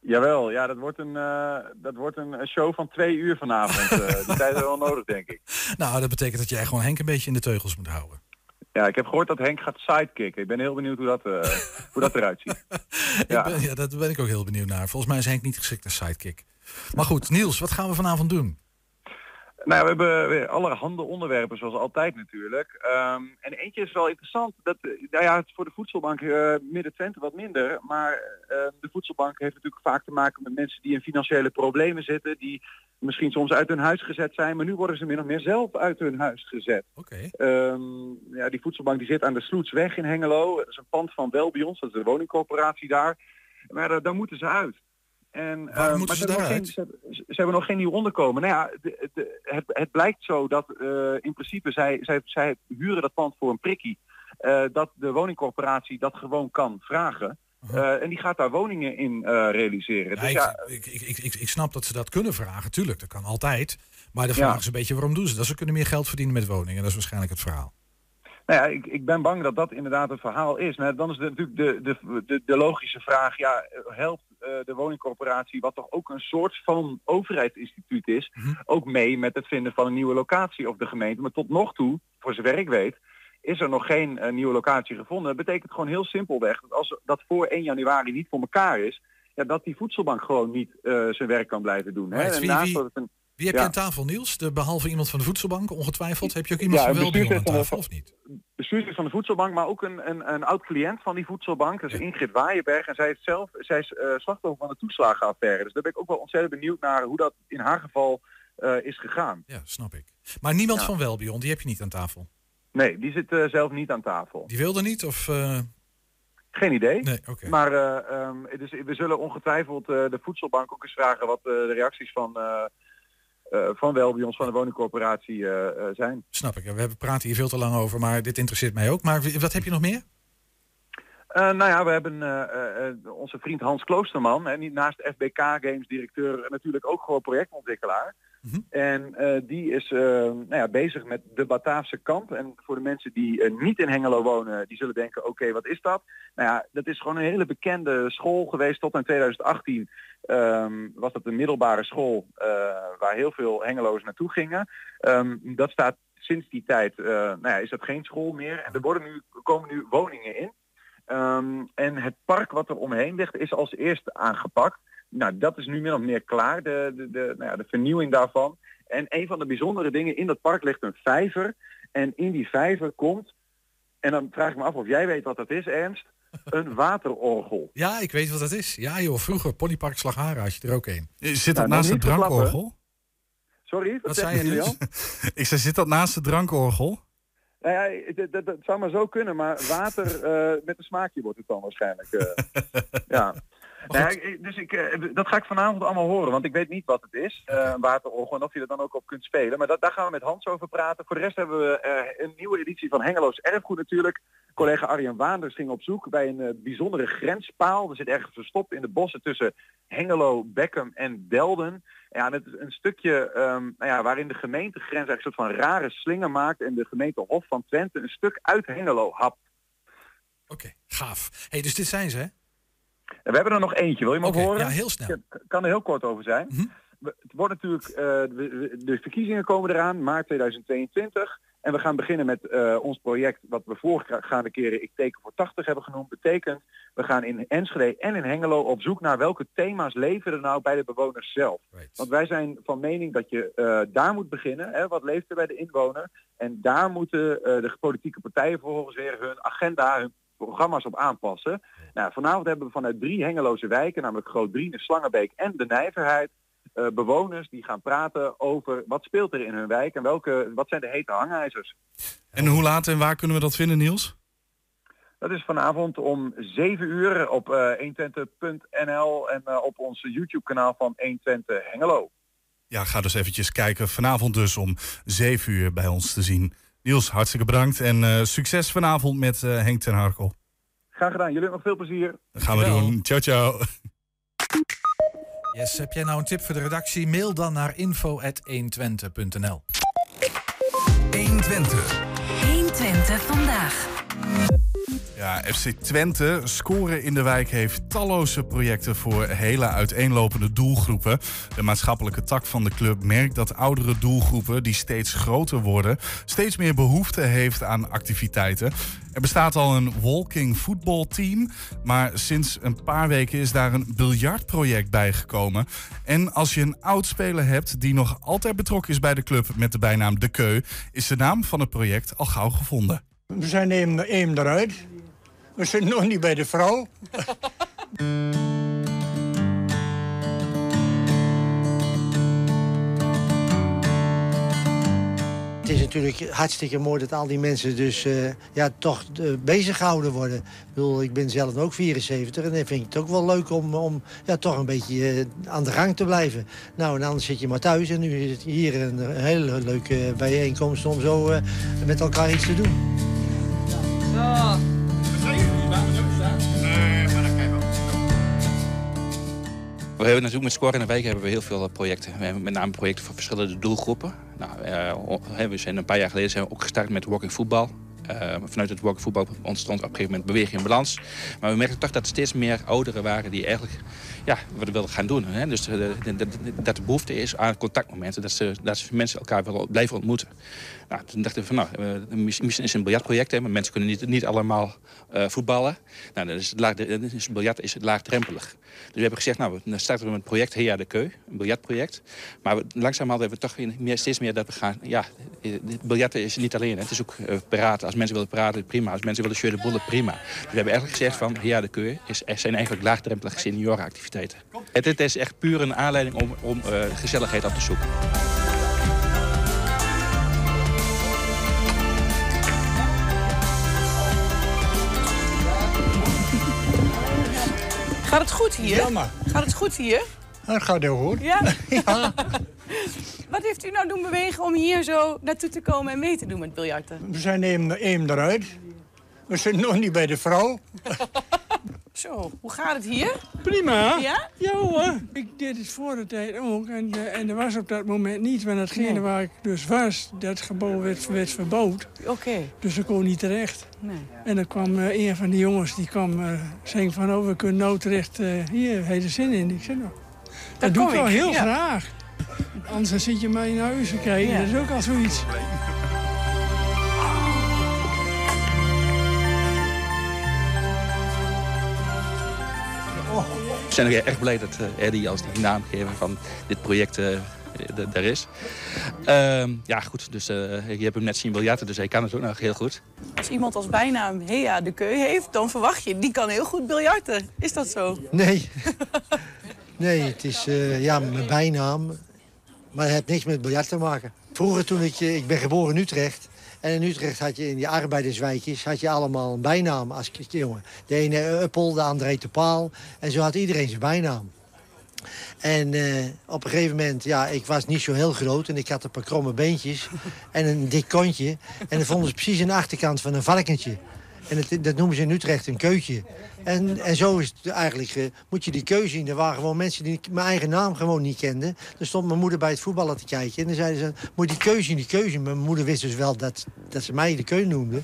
Jawel, ja, dat wordt een, uh, dat wordt een show van twee uur vanavond. Uh, die (laughs) tijd is wel nodig, denk ik. Nou, dat betekent dat jij gewoon Henk een beetje in de teugels moet houden. Ja, ik heb gehoord dat Henk gaat sidekicken. Ik ben heel benieuwd hoe dat, uh, (laughs) hoe dat eruit ziet. ja. Ben, ja, daar ben ik ook heel benieuwd naar. Volgens mij is Henk niet geschikt als sidekick. Maar goed, Niels, wat gaan we vanavond doen? Nou, we hebben weer allerhande onderwerpen, zoals altijd natuurlijk. Um, en eentje is wel interessant. Dat, nou ja, het is voor de voedselbank uh, Midden-Twente wat minder. Maar uh, de voedselbank heeft natuurlijk vaak te maken met mensen die in financiële problemen zitten. Die misschien soms uit hun huis gezet zijn. Maar nu worden ze min of meer zelf uit hun huis gezet. Okay. Um, ja, die voedselbank die zit aan de Sloetsweg in Hengelo. Dat is een pand van Welbions, dat is de woningcorporatie daar. Maar uh, daar moeten ze uit. En, Waarom uh, moeten ze daaruit? Ze, ze, hebben nog geen nieuw onderkomen. Nou ja, de, de, het, het, blijkt zo dat uh, in principe zij, zij, zij huren dat pand voor een prikkie. Uh, dat de woningcorporatie dat gewoon kan vragen. Uh, en die gaat daar woningen in realiseren. Ja, dus ik, ja, ik, ik, ik, ik, snap dat ze dat kunnen vragen, tuurlijk, dat kan altijd. Maar de vraag Ja. is een beetje waarom doen ze dat? Ze kunnen meer geld verdienen met woningen, dat is waarschijnlijk het verhaal. Nou ja, ik, ik ben bang dat dat inderdaad het verhaal is. Maar dan is natuurlijk de, de, de, de logische vraag, ja, helpt de woningcorporatie, wat toch ook een soort van overheidsinstituut is, ook mee met het vinden van een nieuwe locatie of de gemeente. Maar tot nog toe, voor zover ik weet, is er nog geen uh, nieuwe locatie gevonden. Dat betekent gewoon heel simpelweg dat als dat voor 1 januari niet voor elkaar is, ja, dat die voedselbank gewoon niet uh, zijn werk kan blijven doen. Hè? En naast dat het een, Wie heb ja. je aan tafel, Niels? De, behalve iemand van de voedselbank, ongetwijfeld. Heb je ook iemand Ja, van Welbion aan tafel, of niet? bestuurder van de voedselbank, maar ook een, een, een oud cliënt van die voedselbank. Dat is Ingrid Waaienberg. En zij is zelf zij is, uh, slachtoffer van de toeslagenaffaire. Dus daar ben ik ook wel ontzettend benieuwd naar hoe dat in haar geval uh, is gegaan. Ja, snap ik. Maar niemand van Welbion, die heb je niet aan tafel. Nee, die zit uh, zelf niet aan tafel. Die wilde niet? Of. Geen idee. Nee, oké. Maar um, dus we zullen ongetwijfeld de voedselbank ook eens vragen wat de reacties van, uh, van Welbions, van de woningcorporatie zijn. Snap ik. We hebben praten hier veel te lang over, maar dit interesseert mij ook. Maar wat heb je nog meer? Nou ja, we hebben onze vriend Hans Kloosterman, en naast FBK Games directeur natuurlijk ook gewoon projectontwikkelaar. -hmm. En die is nou ja, bezig met de Bataafse kamp. En voor de mensen die niet in Hengelo wonen, die zullen denken, oké, wat is dat? Nou ja, dat is gewoon een hele bekende school geweest tot in 2018. Um, was dat een middelbare school waar heel veel Hengelo's naartoe gingen. Um, dat staat sinds die tijd, nou ja, is dat geen school meer. En er worden nu, komen nu woningen in. Um, en het park wat er omheen ligt is als eerste aangepakt. Nou, dat is nu min of meer klaar, de, de, de, nou ja, de vernieuwing daarvan. En een van de bijzondere dingen, in dat park ligt een vijver. En in die vijver komt, en dan vraag ik me af of jij weet wat dat is, Ernst, een (laughs) waterorgel. Ja, ik weet wat dat is. Ja joh, vroeger, Ponypark Slagharen had je er ook een. Zit dat nou, naast het drankorgel? Sorry, wat, wat zei je nu? (laughs) ik zei, zit dat naast het drankorgel? Nou ja, dat, dat, dat, zou maar zo kunnen, maar water uh, (laughs) met een smaakje wordt het dan waarschijnlijk. Uh, ja. Dus ik, uh, dat ga ik vanavond allemaal horen, want ik weet niet wat het is, uh, waterorgel, en of je er dan ook op kunt spelen. Maar dat, daar gaan we met Hans over praten. Voor de rest hebben we uh, een nieuwe editie van Hengeloos Erfgoed natuurlijk. Collega Arjen Waanders ging op zoek bij een bijzondere grenspaal. Er zit ergens verstopt in de bossen tussen Hengelo, Beckham en Delden. Ja, dat is een stukje um, nou ja, waarin de gemeentegrens eigenlijk een soort van rare slinger maakt en de gemeente Hof van Twente een stuk uit Hengelo hapt. Oké, okay, gaaf. hey, dus dit zijn ze, hè? En we hebben er nog eentje, wil je okay, horen? Ja, heel snel. Ik kan er heel kort over zijn. Mm -hmm. Het wordt natuurlijk, uh, de, de verkiezingen komen eraan, maart 2022. En we gaan beginnen met eh, ons project wat we voorgaande keren Ik teken voor 80 hebben genoemd. Betekent, we gaan in Enschede en in Hengelo op zoek naar welke thema's leven er nou bij de bewoners zelf. Want wij zijn van mening dat je eh, daar moet beginnen. Hè, wat leeft er bij de inwoner? En daar moeten eh, de politieke partijen vervolgens weer hun agenda, hun programma's op aanpassen. Nou, vanavond hebben we vanuit drie Hengeloze wijken, namelijk Groot Brien, Slangenbeek en de Nijverheid, uh, bewoners die gaan praten over wat speelt er in hun wijk en welke, wat zijn de hete hangijzers. En hoe laat en waar kunnen we dat vinden, Niels? Dat is vanavond om 7 uur op uh, 120.nl en uh, op ons YouTube kanaal van 120 Hengelo. Ja, ga dus eventjes kijken. Vanavond dus om 7 uur bij ons te zien. Niels, hartstikke bedankt en uh, succes vanavond met Henk ten Harkel. Graag gedaan. Jullie nog veel plezier. Dat gaan we doen. Ciao, ciao. Yes, heb jij nou een tip voor de redactie? Mail dan naar info.120.nl 120. 120 vandaag. Ja, FC Twente, scoren in de wijk, heeft talloze projecten voor hele uiteenlopende doelgroepen. De maatschappelijke tak van de club merkt dat oudere doelgroepen, die steeds groter worden, steeds meer behoefte heeft aan activiteiten. Er bestaat al een walking voetbalteam, maar sinds een paar weken is daar een biljartproject bijgekomen. En als je een oud-speler hebt die nog altijd betrokken is bij de club met de bijnaam De Keu, is de naam van het project al gauw gevonden. We zijn één eruit. We zitten nog niet bij de vrouw. (laughs) Het is natuurlijk hartstikke mooi dat al die mensen dus uh, ja, toch uh, bezig gehouden worden. Ik, bedoel, ik ben zelf ook 74 en dan vind ik het ook wel leuk om, om ja, toch een beetje uh, aan de gang te blijven. Nou, en anders zit je maar thuis en nu is het hier een, een hele leuke bijeenkomst om zo met elkaar iets te doen. Ja. We hebben natuurlijk met Score in de Wijk hebben we heel veel projecten. We hebben met name projecten voor verschillende doelgroepen. Nou, uh, we zijn een paar jaar geleden zijn we ook gestart met walking voetbal. Uh, vanuit het walking voetbal ontstond op een gegeven moment beweging in balans. Maar we merkten toch dat er steeds meer ouderen waren die eigenlijk ja, wat wilden gaan doen. Hè? Dus de, de, de, dat de behoefte is aan contactmomenten, dat ze, dat mensen elkaar willen blijven ontmoeten. Nou, toen dachten we van nou, uh, misschien is het een biljartproject, hè, maar mensen kunnen niet, niet allemaal uh, voetballen. Nou, dus het, laag, biljart is het laagdrempelig. Dus we hebben gezegd, nou, dan starten we met het project Hea de Keu, een biljartproject. Maar we, langzamerhand hebben we toch meer, steeds meer dat we gaan, ja, biljarten is niet alleen, hè, het is ook praten. Als mensen willen praten, prima. Als mensen willen de bollen, prima. Dus we hebben eigenlijk gezegd van Hea de Keu is, er zijn eigenlijk laagdrempelige seniorenactiviteiten. Het, het is echt puur een aanleiding om, om gezelligheid op te zoeken. Gaat het goed hier? Jammer. Gaat het goed hier? Dat gaat heel goed. Ja? (laughs) ja. (laughs) Wat heeft u nou doen bewegen om hier zo naartoe te komen en mee te doen met biljarten? We zijn één eruit. We zitten nog niet bij de vrouw. (laughs) Zo, hoe gaat het hier? Prima. Ja? Ja hoor. Ik deed het voor de tijd ook. En, uh, en er was op dat moment niet. Want hetgene nee. waar ik dus was, dat gebouw werd, werd verbouwd. Oké. Okay. Dus ik kon niet terecht. Nee. En dan kwam uh, een van die jongens, die kwam uh, zeggen van... oh, we kunnen nou terecht, hier, heeft er zin in. Ik zei nou, dat, dat doe ik wel heel ja. graag. Anders zit je mij in huis te kijken. Ja. Dat is ook al zoiets. Zijn ook erg blij dat uh, Eddie als de naamgever van dit project uh, daar is. Uh, ja, goed, dus uh, je hebt hem net zien biljarten, dus hij kan het ook nog heel goed. Als iemand als bijnaam Hea de Keu heeft, dan verwacht je, die kan heel goed biljarten. Is dat zo? Nee. (laughs) nee, het is uh, ja, mijn bijnaam, maar het heeft niks met biljart te maken. Vroeger toen ik, ik ben geboren in Utrecht... En in Utrecht had je in die arbeiderswijkjes had je allemaal een bijnaam als jongen. De ene Uppel, de andere de Paal. En zo had iedereen zijn bijnaam. En uh, op een gegeven moment, ja, ik was niet zo heel groot... en ik had een paar kromme beentjes (laughs) en een dik kontje. En dan vonden ze precies de achterkant van een varkentje. En dat noemen ze in Utrecht een keutje. En, en zo is het eigenlijk, uh, moet je die keuze zien. Er waren gewoon mensen die mijn eigen naam gewoon niet kenden. Er stond mijn moeder bij het voetballen te kijken. En dan zeiden ze, moet die keuze in die keuze. Mijn moeder wist dus wel dat, dat ze mij de keuze noemde.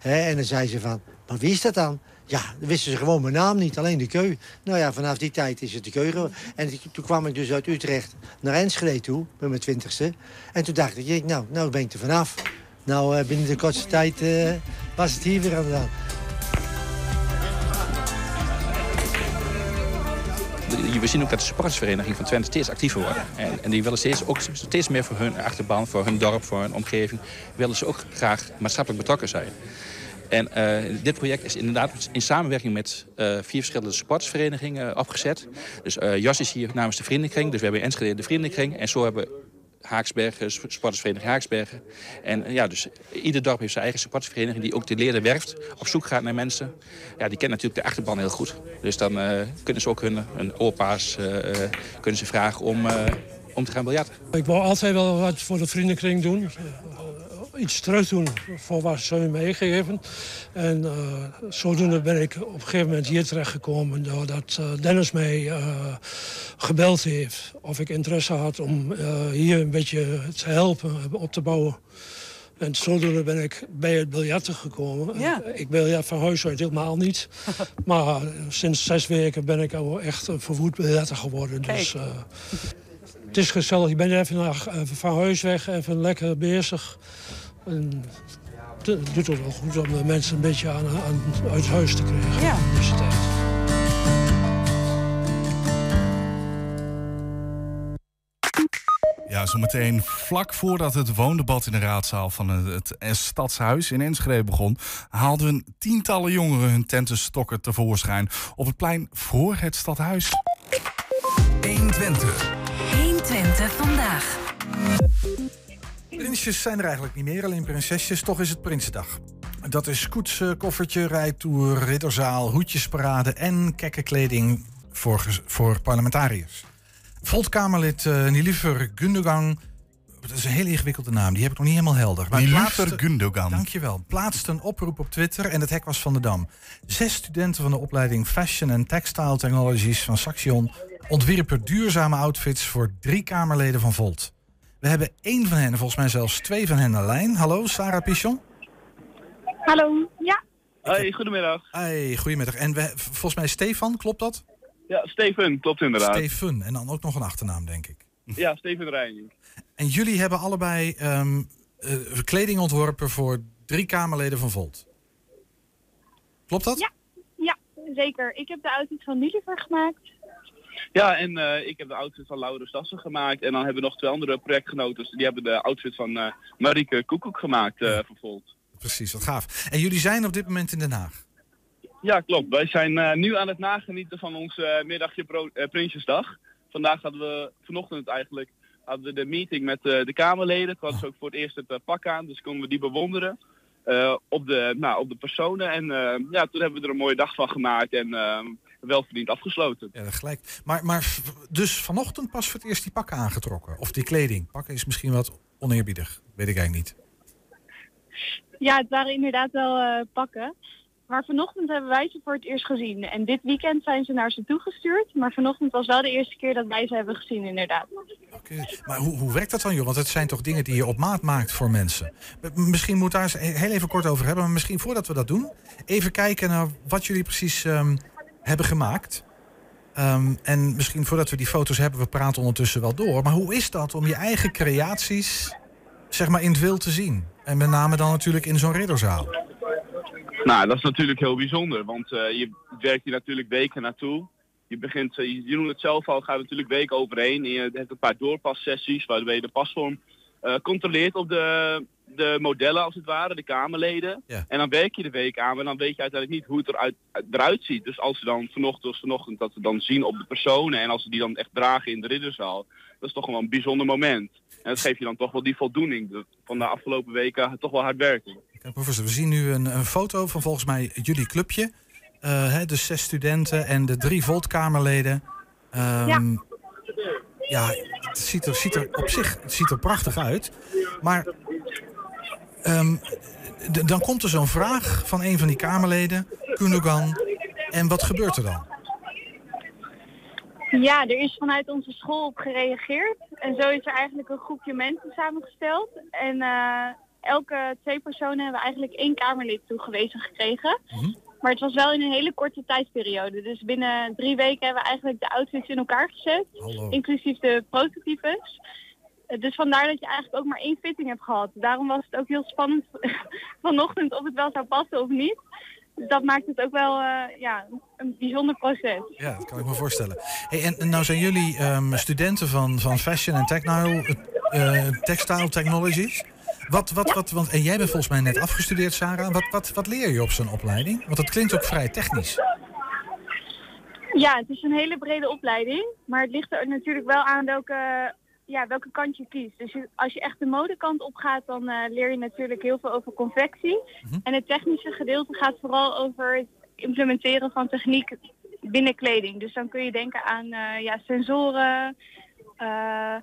En dan zei ze van, maar wie is dat dan? Ja, dan wisten ze gewoon mijn naam niet, alleen de keu. Nou ja, vanaf die tijd is het de keu. En toen kwam ik dus uit Utrecht naar Enschede toe, met mijn twintigste. En toen dacht ik, nou, nou ben ik er vanaf. Nou, eh, binnen de kortste tijd eh, was het hier weer aan de. We zien ook dat de supportersvereniging van Twente steeds actiever wordt. En, en die willen steeds, ook steeds meer voor hun achterban, voor hun dorp, voor hun omgeving... willen ze ook graag maatschappelijk betrokken zijn. En uh, dit project is inderdaad in samenwerking met vier verschillende sportsverenigingen opgezet. Dus Jos is hier namens de vriendenkring. Dus we hebben in Enschede de vriendenkring. En zo hebben Haaksbergen, sportersvereniging Haaksbergen. En ja, dus ieder dorp heeft zijn eigen sportersvereniging... die ook de leerder werft, op zoek gaat naar mensen. Ja, die kennen natuurlijk de achterban heel goed. Dus dan uh, kunnen ze ook hun, hun opa's uh, kunnen ze vragen om, om te gaan biljarten. Ik wou altijd wel wat voor de vriendenkring doen iets terug doen voor wat ze me meegegeven. En uh, zodoende ben ik op een gegeven moment hier terechtgekomen... doordat uh, Dennis mij uh, gebeld heeft of ik interesse had om hier een beetje te helpen, op te bouwen. En zodoende ben ik bij het biljarten gekomen. Ja. Ik biljart van huis uit helemaal niet. (laughs) maar sinds zes weken ben ik al echt een verwoed biljarter geworden. Kijk. Dus, het is gezellig. Je bent even, naar, even van huis weg, even lekker bezig. En het doet het wel goed om de mensen een beetje aan, aan, uit huis te krijgen Ja. in deze tijd. Ja, zometeen vlak voordat het woondebat in de raadzaal van het Stadshuis in Enschede begon, haalden tientallen jongeren hun tentenstokken tevoorschijn op het plein voor het stadhuis. 120. 120 vandaag. Prinsjes zijn er eigenlijk niet meer, alleen prinsesjes. Toch is het Prinsendag. Dat is koetsen, koffertje, rijtour, ridderzaal, hoedjesparade en kekke kleding voor, voor parlementariërs. Volt-Kamerlid uh, Nilüfer Gundogan, dat is een hele ingewikkelde naam, die heb ik nog niet helemaal helder. Maar plaatste- Gundogan. Dankjewel. Plaatste een oproep op Twitter en het hek was van de Dam. Zes studenten van de opleiding Fashion and Textile Technologies van Saxion ontwierpen duurzame outfits voor drie Kamerleden van Volt. We hebben één van hen, en volgens mij zelfs twee van hen aan lijn. Hallo, Sarah Pichon. Hallo, ja. Hoi, goedemiddag. Hey, goedemiddag. En we, volgens mij Stefan, klopt dat? Ja, Steven, klopt inderdaad. Steven. En dan ook nog een achternaam, denk ik. (laughs) Ja, Steven Reining. En jullie hebben allebei ehm, eh, kleding ontworpen voor drie Kamerleden van Volt. Klopt dat? Ja, ja, zeker. Ik heb de outfit van Niliver gemaakt. Ja, en eh, ik heb de outfit van Laura Stassen gemaakt. En dan hebben we nog twee andere projectgenoten. Die hebben de outfit van eh Marieke Koekoek gemaakt voor Volt. Precies, wat gaaf. En jullie zijn op dit moment in Den Haag. Ja, klopt. Wij zijn nu aan het nagenieten van ons middagje pro- Prinsjesdag. Vandaag hadden we, vanochtend eigenlijk, hadden we de meeting met de Kamerleden. Toen hadden ze ook voor het eerst het pak aan, dus konden we die bewonderen. op, de, nou, op de personen. En ja, toen hebben we er een mooie dag van gemaakt en eh, welverdiend afgesloten. Ja, gelijk. Maar, maar dus vanochtend pas voor het eerst die pakken aangetrokken. Of die kleding. Pakken is misschien wat oneerbiedig. Weet ik eigenlijk niet. Ja, het waren inderdaad wel eh, pakken. Maar vanochtend hebben wij ze voor het eerst gezien. En dit weekend zijn ze naar ze toegestuurd. Maar vanochtend was wel de eerste keer dat wij ze hebben gezien, inderdaad. Maar hoe, hoe werkt dat dan, joh? Want het zijn toch dingen die je op maat maakt voor mensen. Misschien moet daar eens heel even kort over hebben. Maar misschien voordat we dat doen, even kijken naar wat jullie precies ehm, hebben gemaakt. Ehm, en misschien voordat we die foto's hebben, we praten ondertussen wel door. Maar hoe is dat om je eigen creaties zeg maar in het wild te zien? En met name dan natuurlijk in zo'n ridderzaal. Nou, dat is natuurlijk heel bijzonder, want eh, je werkt hier natuurlijk weken naartoe. Je begint, eh, je, noemt het zelf al, gaat natuurlijk weken overheen. En je hebt een paar doorpassessies waarbij je de pasvorm eh, controleert op de, de modellen als het ware, de Kamerleden. Ja. En dan werk je de week aan, maar dan weet je uiteindelijk niet hoe het eruit, eruit ziet. Dus als ze dan vanochtend, vanochtend dat we dan zien op de personen en als ze die dan echt dragen in de ridderzaal, dat is toch wel een bijzonder moment. En dat geeft je dan toch wel die voldoening van de afgelopen weken toch wel hard werken. Ja, professor, we zien nu een, een foto van volgens mij jullie clubje. Eh, hè, de zes studenten en de drie Volt-Kamerleden. Ehm, ja. het ziet er, ziet er op zich het ziet er prachtig uit. Maar ehm, dan komt er zo'n vraag van een van die Kamerleden, Kundogan. En wat gebeurt er dan? Ja, er is vanuit onze school op gereageerd. En zo is er eigenlijk een groepje mensen samengesteld. En eh, elke twee personen hebben eigenlijk één Kamerlid toegewezen gekregen. Maar het was wel in een hele korte tijdsperiode. Dus binnen drie weken hebben we eigenlijk de outfits in elkaar gezet. Inclusief de prototypes. Dus vandaar dat je eigenlijk ook maar één fitting hebt gehad. Daarom was het ook heel spannend (laughs) vanochtend of het wel zou passen of niet. Dat maakt het ook wel eh, ja, een bijzonder proces. Ja, dat kan ik me voorstellen. Hey, en, en nou zijn jullie ehm, studenten van, van Fashion en Techno, eh, Textile Technologies. Wat, wat, wat, want, en jij bent volgens mij net afgestudeerd, Sarah. Wat, wat, wat leer je op zo'n opleiding? Want het klinkt ook vrij technisch. Ja, het is een hele brede opleiding. Maar het ligt er natuurlijk wel aan welke, ja, welke kant je kiest. Dus je- als je echt de modekant op gaat, dan eh, leer je natuurlijk heel veel over confectie. En het technische gedeelte gaat vooral over het implementeren van techniek binnen kleding. Dus dan kun je denken aan eh, ja, sensoren. eh,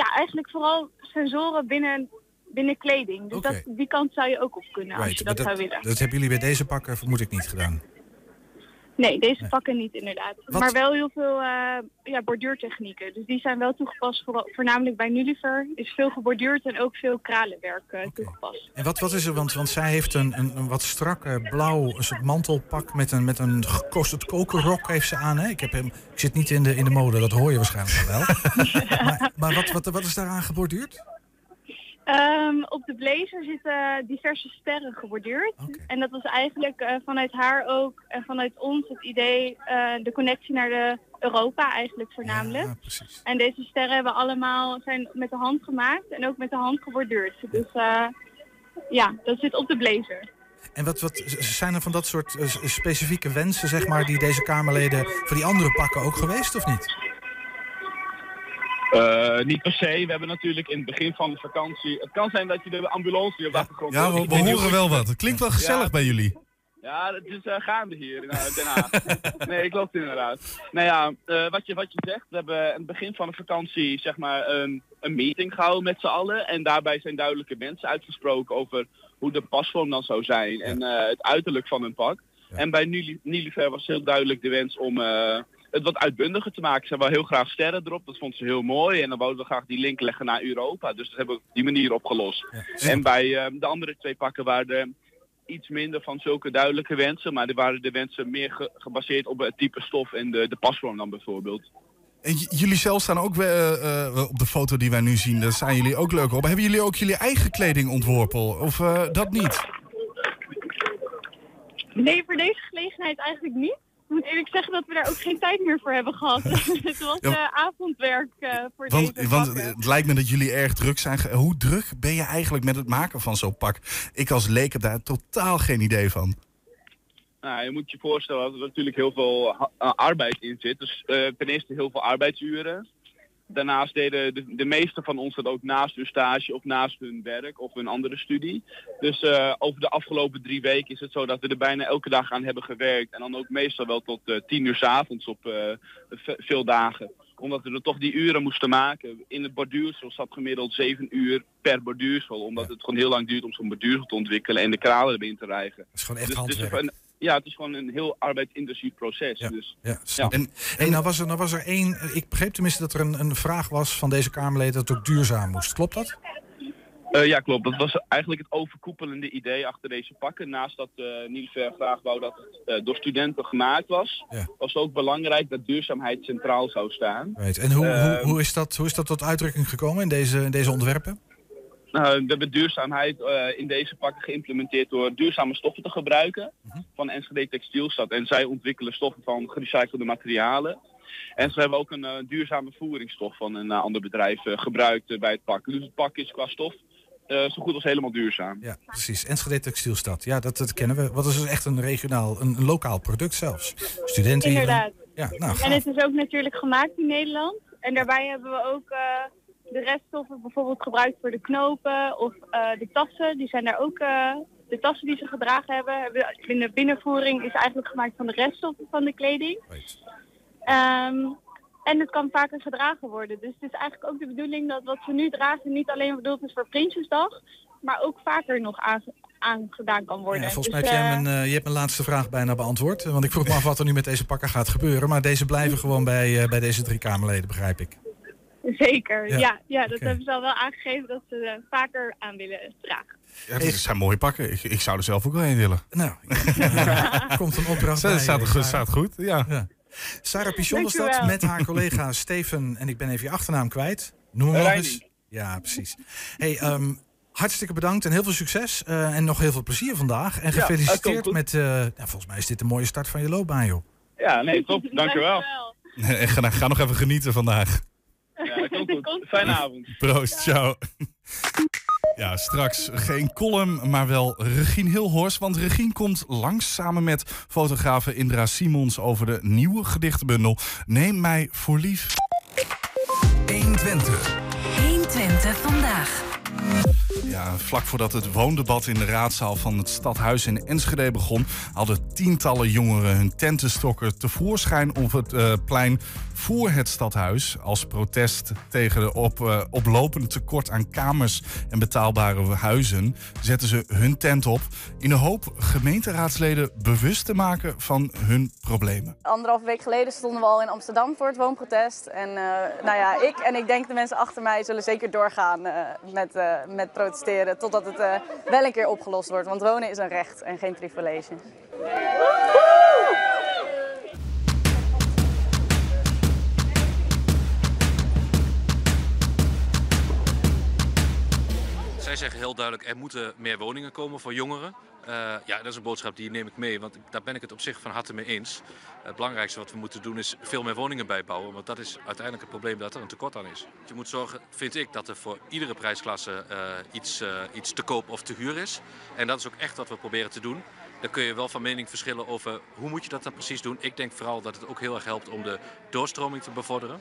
ja, eigenlijk vooral sensoren binnen, binnen kleding. Dus dat, die kant zou je ook op kunnen als je maar dat, zou willen. dat hebben jullie bij deze pakken vermoed ik niet gedaan. Nee, deze pakken niet inderdaad. Maar wel heel veel eh, ja, borduurtechnieken. Dus die zijn wel toegepast, vooral, voornamelijk bij Nulliver. Is veel geborduurd en ook veel kralenwerk eh, toegepast. En wat, wat is er? Want, want zij heeft een, een, een wat strakke blauw een soort mantelpak met een, met een gekoosterd kokerrok heeft ze aan. Hè? Ik, heb hem, ik zit niet in de, in de mode, dat hoor je waarschijnlijk wel. (laughs) maar maar wat, wat, wat is daaraan geborduurd? Ehm, op de blazer zitten diverse sterren geborduurd. En dat was eigenlijk eh, vanuit haar ook en vanuit ons het idee, eh, de connectie naar de Europa eigenlijk voornamelijk. en deze sterren hebben allemaal zijn met de hand gemaakt en ook met de hand geborduurd. Dus eh, ja, dat zit op de blazer. En wat, wat zijn er van dat soort specifieke wensen, zeg maar, die deze Kamerleden voor die andere pakken ook geweest of niet? Eh, niet per se. We hebben natuurlijk in het begin van de vakantie... Het kan zijn dat je de ambulance hier achtergrond Ja, hoort. we, horen wel wat. Het klinkt wel gezellig Ja. bij jullie. Ja, het is eh, gaande hier in eh, Den Haag. (laughs) nee, klopt inderdaad. Nou ja, eh, wat, je, wat je zegt, we hebben aan het begin van de vakantie zeg maar een, een meeting gehouden met z'n allen. En daarbij zijn duidelijke wensen uitgesproken over hoe de pasvorm dan zou zijn en het uiterlijk van een pak. En bij Nili- Nilifer was heel duidelijk de wens om het wat uitbundiger te maken. Ze hebben heel graag sterren erop, dat vond ze heel mooi. En dan wouden we graag die link leggen naar Europa. Dus dat hebben we op die manier opgelost. en bij eh, de andere twee pakken waren er iets minder van zulke duidelijke wensen. Maar er waren de wensen meer ge- gebaseerd op het type stof en de, de pasvorm dan bijvoorbeeld. En jullie zelf staan ook eh, eh, op de foto die wij nu zien. Daar staan jullie ook leuk op. Hebben jullie ook jullie eigen kleding ontworpen? Of eh, dat niet? Nee, voor deze gelegenheid eigenlijk niet. Ik moet eerlijk zeggen dat we daar ook geen tijd meer voor hebben gehad. (laughs) het was Ja. eh, avondwerk eh, voor Want, deze want pakken. het lijkt me dat jullie erg druk zijn. Hoe druk ben je eigenlijk met het maken van zo'n pak? Ik als leek heb daar totaal geen idee van. Nou, je moet je voorstellen dat er natuurlijk heel veel eh, arbeid in zit. Dus eh, ten eerste heel veel arbeidsuren. Daarnaast deden de, de meeste van ons dat ook naast hun stage of naast hun werk of hun andere studie. Dus eh, over de afgelopen drie weken is het zo dat we er bijna elke dag aan hebben gewerkt. En dan ook meestal wel tot eh, tien uur s avonds op eh, ve- veel dagen. Omdat we er toch die uren moesten maken. In het borduursel zat gemiddeld zeven uur per borduursel. Omdat het gewoon heel lang duurt om zo'n borduursel te ontwikkelen en de kralen erin te rijgen. Dat is gewoon echt Dus handwerk. Ja, het is gewoon een heel arbeidsintensief proces. Dus, Ja. En, en nou, was er, nou was er één, ik begreep tenminste dat er een, een vraag was van deze Kamerleden dat het ook duurzaam moest. Klopt dat? Eh, ja, klopt. Dat was eigenlijk het overkoepelende idee achter deze pakken. Naast dat uh, Niels graag wou dat het eh, door studenten gemaakt was, was het ook belangrijk dat duurzaamheid centraal zou staan. Right. En hoe, hoe, Ehm, hoe, is dat, hoe is dat tot uitdrukking gekomen in deze, in deze ontwerpen? Nou, we hebben duurzaamheid eh, in deze pakken geïmplementeerd door duurzame stoffen te gebruiken van Enschede Textielstad. En zij ontwikkelen stoffen van gerecyclede materialen. En ze hebben ook een eh, duurzame voeringsstof van een eh, ander bedrijf gebruikt bij het pak. Dus het pak is qua stof eh, zo goed als helemaal duurzaam. Ja, precies. Enschede Textielstad. Ja, dat, dat kennen we. Wat is dus echt een regionaal, een, een lokaal product zelfs. Studenten hier. Inderdaad. Ja, nou, En het is ook natuurlijk gemaakt in Nederland. En daarbij hebben we ook eh, de reststoffen bijvoorbeeld gebruikt voor de knopen of eh, de tassen. Die zijn daar ook, eh, de tassen die ze gedragen hebben, hebben in de binnenvoering is eigenlijk gemaakt van de reststoffen van de kleding. Ehm, en het kan vaker gedragen worden. Dus het is eigenlijk ook de bedoeling dat wat we nu dragen niet alleen bedoeld is voor Prinsjesdag, maar ook vaker nog aange- aangedaan kan worden. Ja, volgens Dus, mij heb jij eh, mijn, je hebt mijn laatste vraag bijna beantwoord. Want ik vroeg me af wat er nu met deze pakken gaat gebeuren. Maar deze blijven gewoon bij, eh, bij deze drie Kamerleden, begrijp ik. (laughs) Zeker, Ja, ja. ja, dat hebben ze al wel aangegeven dat ze eh, vaker aan willen dragen. Ja, dat zijn mooie pakken. Ik, ik zou er zelf ook wel heen willen. Nou, (laughs) komt een opdracht Dat bij, staat, eh, goed, Sarah. staat goed, ja. Sarah Pichon was dat Dankjewel. met haar collega (laughs) Steven, en ik ben even je achternaam kwijt. Noem hem nog eens. Ja, precies. Hey, ehm, hartstikke bedankt en heel veel succes. eh, en nog heel veel plezier vandaag. En Ja, gefeliciteerd met... eh, ja, volgens mij is dit een mooie start van je loopbaan, joh. Ja, nee, top. Dankjewel. En ga, ga nog even genieten vandaag. Goed. Fijne (laughs) avond. Proost, ciao. (laughs) Ja, straks geen column, maar wel Regine Hilhorst. Want Regine komt langs samen met fotografe Indra Simons over de nieuwe gedichtenbundel Neem mij voor lief. 120. 120 vandaag. Ja, vlak voordat het woondebat in de raadzaal van het stadhuis in Enschede begon, hadden tientallen jongeren hun tentenstokken tevoorschijn op het eh, plein voor het stadhuis. Als protest tegen de op, eh, oplopende tekort aan kamers en betaalbare huizen zetten ze hun tent op in de hoop gemeenteraadsleden bewust te maken van hun problemen. Anderhalve week geleden stonden we al in Amsterdam voor het woonprotest. En eh, nou ja, ik en ik denk de mensen achter mij zullen zeker doorgaan met, met protesteren. Totdat het eh, wel een keer opgelost wordt. Want wonen is een recht en geen privilege. Zij zeggen heel duidelijk, er moeten meer woningen komen voor jongeren. Eh, ja, dat is een boodschap die neem ik mee, want daar ben ik het op zich van harte mee eens. Het belangrijkste wat we moeten doen is veel meer woningen bijbouwen, want dat is uiteindelijk het probleem dat er een tekort aan is. Je moet zorgen, vind ik, dat er voor iedere prijsklasse eh, iets, eh, iets te koop of te huur is. En dat is ook echt wat we proberen te doen. Dan kun je wel van mening verschillen over hoe moet je dat dan precies doen. Ik denk vooral dat het ook heel erg helpt om de doorstroming te bevorderen.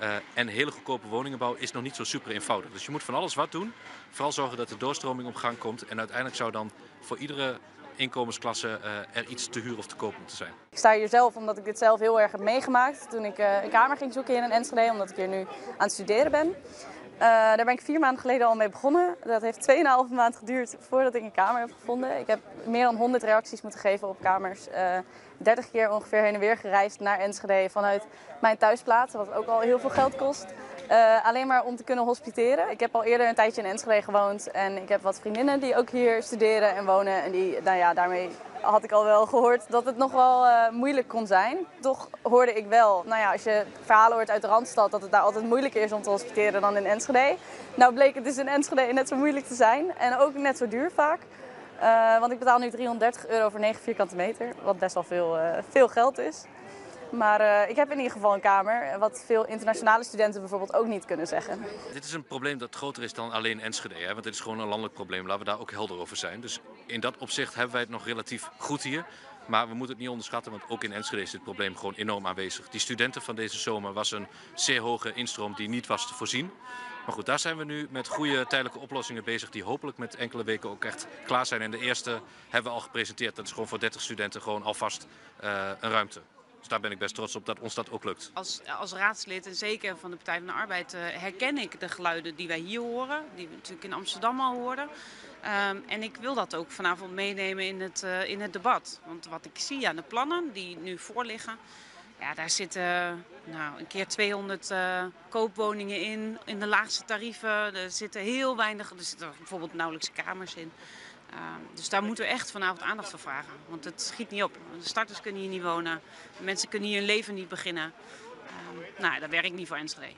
Eh, en hele goedkope woningenbouw is nog niet zo super eenvoudig. Dus je moet van alles wat doen. Vooral zorgen dat de doorstroming op gang komt. En uiteindelijk zou dan voor iedere inkomensklasse eh, er iets te huur of te koop moeten zijn. Ik sta hier zelf omdat ik dit zelf heel erg heb meegemaakt. Toen ik eh, een kamer ging zoeken hier in Enschede, omdat ik hier nu aan het studeren ben. Daar ben ik vier maanden geleden al mee begonnen. Dat heeft 2,5 maand geduurd voordat ik een kamer heb gevonden. Ik heb meer dan 100 reacties moeten geven op kamers. 30 keer ongeveer heen en weer gereisd naar Enschede vanuit mijn thuisplaats, wat ook al heel veel geld kost. Eh, alleen maar om te kunnen hospiteren. Ik heb al eerder een tijdje in Enschede gewoond en ik heb wat vriendinnen die ook hier studeren en wonen. En die, nou ja, daarmee had ik al wel gehoord dat het nog wel eh, moeilijk kon zijn. Toch hoorde ik wel, nou ja, als je verhalen hoort uit de Randstad, dat het daar altijd moeilijker is om te hospiteren dan in Enschede. Nou bleek het dus in Enschede net zo moeilijk te zijn en ook net zo duur vaak. Eh, want ik betaal nu 330 euro voor 9 vierkante meter, wat best wel veel, eh, veel geld is. Maar eh, ik heb in ieder geval een kamer, wat veel internationale studenten bijvoorbeeld ook niet kunnen zeggen. Dit is een probleem dat groter is dan alleen Enschede. Hè? Want dit is gewoon een landelijk probleem. Laten we daar ook helder over zijn. Dus in dat opzicht hebben wij het nog relatief goed hier. Maar we moeten het niet onderschatten, want ook in Enschede is dit probleem gewoon enorm aanwezig. Die studenten van deze zomer was een zeer hoge instroom die niet was te voorzien. Maar goed, daar zijn we nu met goede tijdelijke oplossingen bezig die hopelijk met enkele weken ook echt klaar zijn. En de eerste hebben we al gepresenteerd. Dat is gewoon voor 30 studenten gewoon alvast eh, een ruimte. Dus daar ben ik best trots op dat ons dat ook lukt. Als, als raadslid en zeker van de Partij van de Arbeid eh, herken ik de geluiden die wij hier horen, die we natuurlijk in Amsterdam al hoorden. Ehm, en ik wil dat ook vanavond meenemen in het, eh, in het debat. Want wat ik zie aan de plannen die nu voorliggen, ja, daar zitten nou, een keer 200 eh, koopwoningen in, in de laagste tarieven. Er zitten heel weinig, er zitten bijvoorbeeld nauwelijks kamers in. Ehm, dus daar moeten we echt vanavond aandacht voor vragen. Want het schiet niet op. De starters kunnen hier niet wonen. De mensen kunnen hier hun leven niet beginnen. Ehm, nou, dat werkt niet voor Enschede.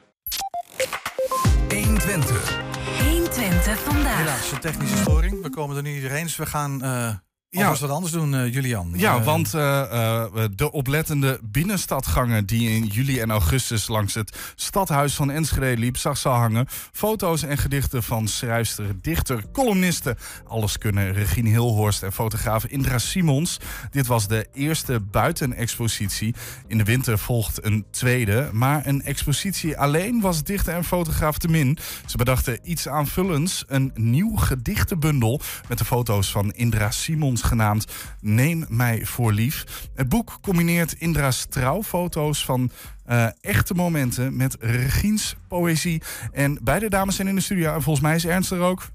120. 120 vandaag. Helaas, een technische storing. We komen er nu iedereen, dus we gaan eh Ja. alvast wat anders doen, eh, Julian. Ja, Eh, want eh, de oplettende binnenstadganger die in juli en augustus langs het stadhuis van Enschede liep, zag ze hangen foto's en gedichten van schrijfster, dichter, columniste. Alles kunnen Regine Hilhorst en fotograaf Indra Simons. Dit was de eerste buitenexpositie. In de winter volgt een tweede, maar een expositie alleen was dichter en fotograaf te min. Ze bedachten iets aanvullends, een nieuw gedichtenbundel met de foto's van Indra Simons genaamd Neem mij voor lief. Het boek combineert Indra's trouwfoto's van eh, echte momenten met Regiens poëzie. En beide dames zijn in de studio en volgens mij is Ernst er ook.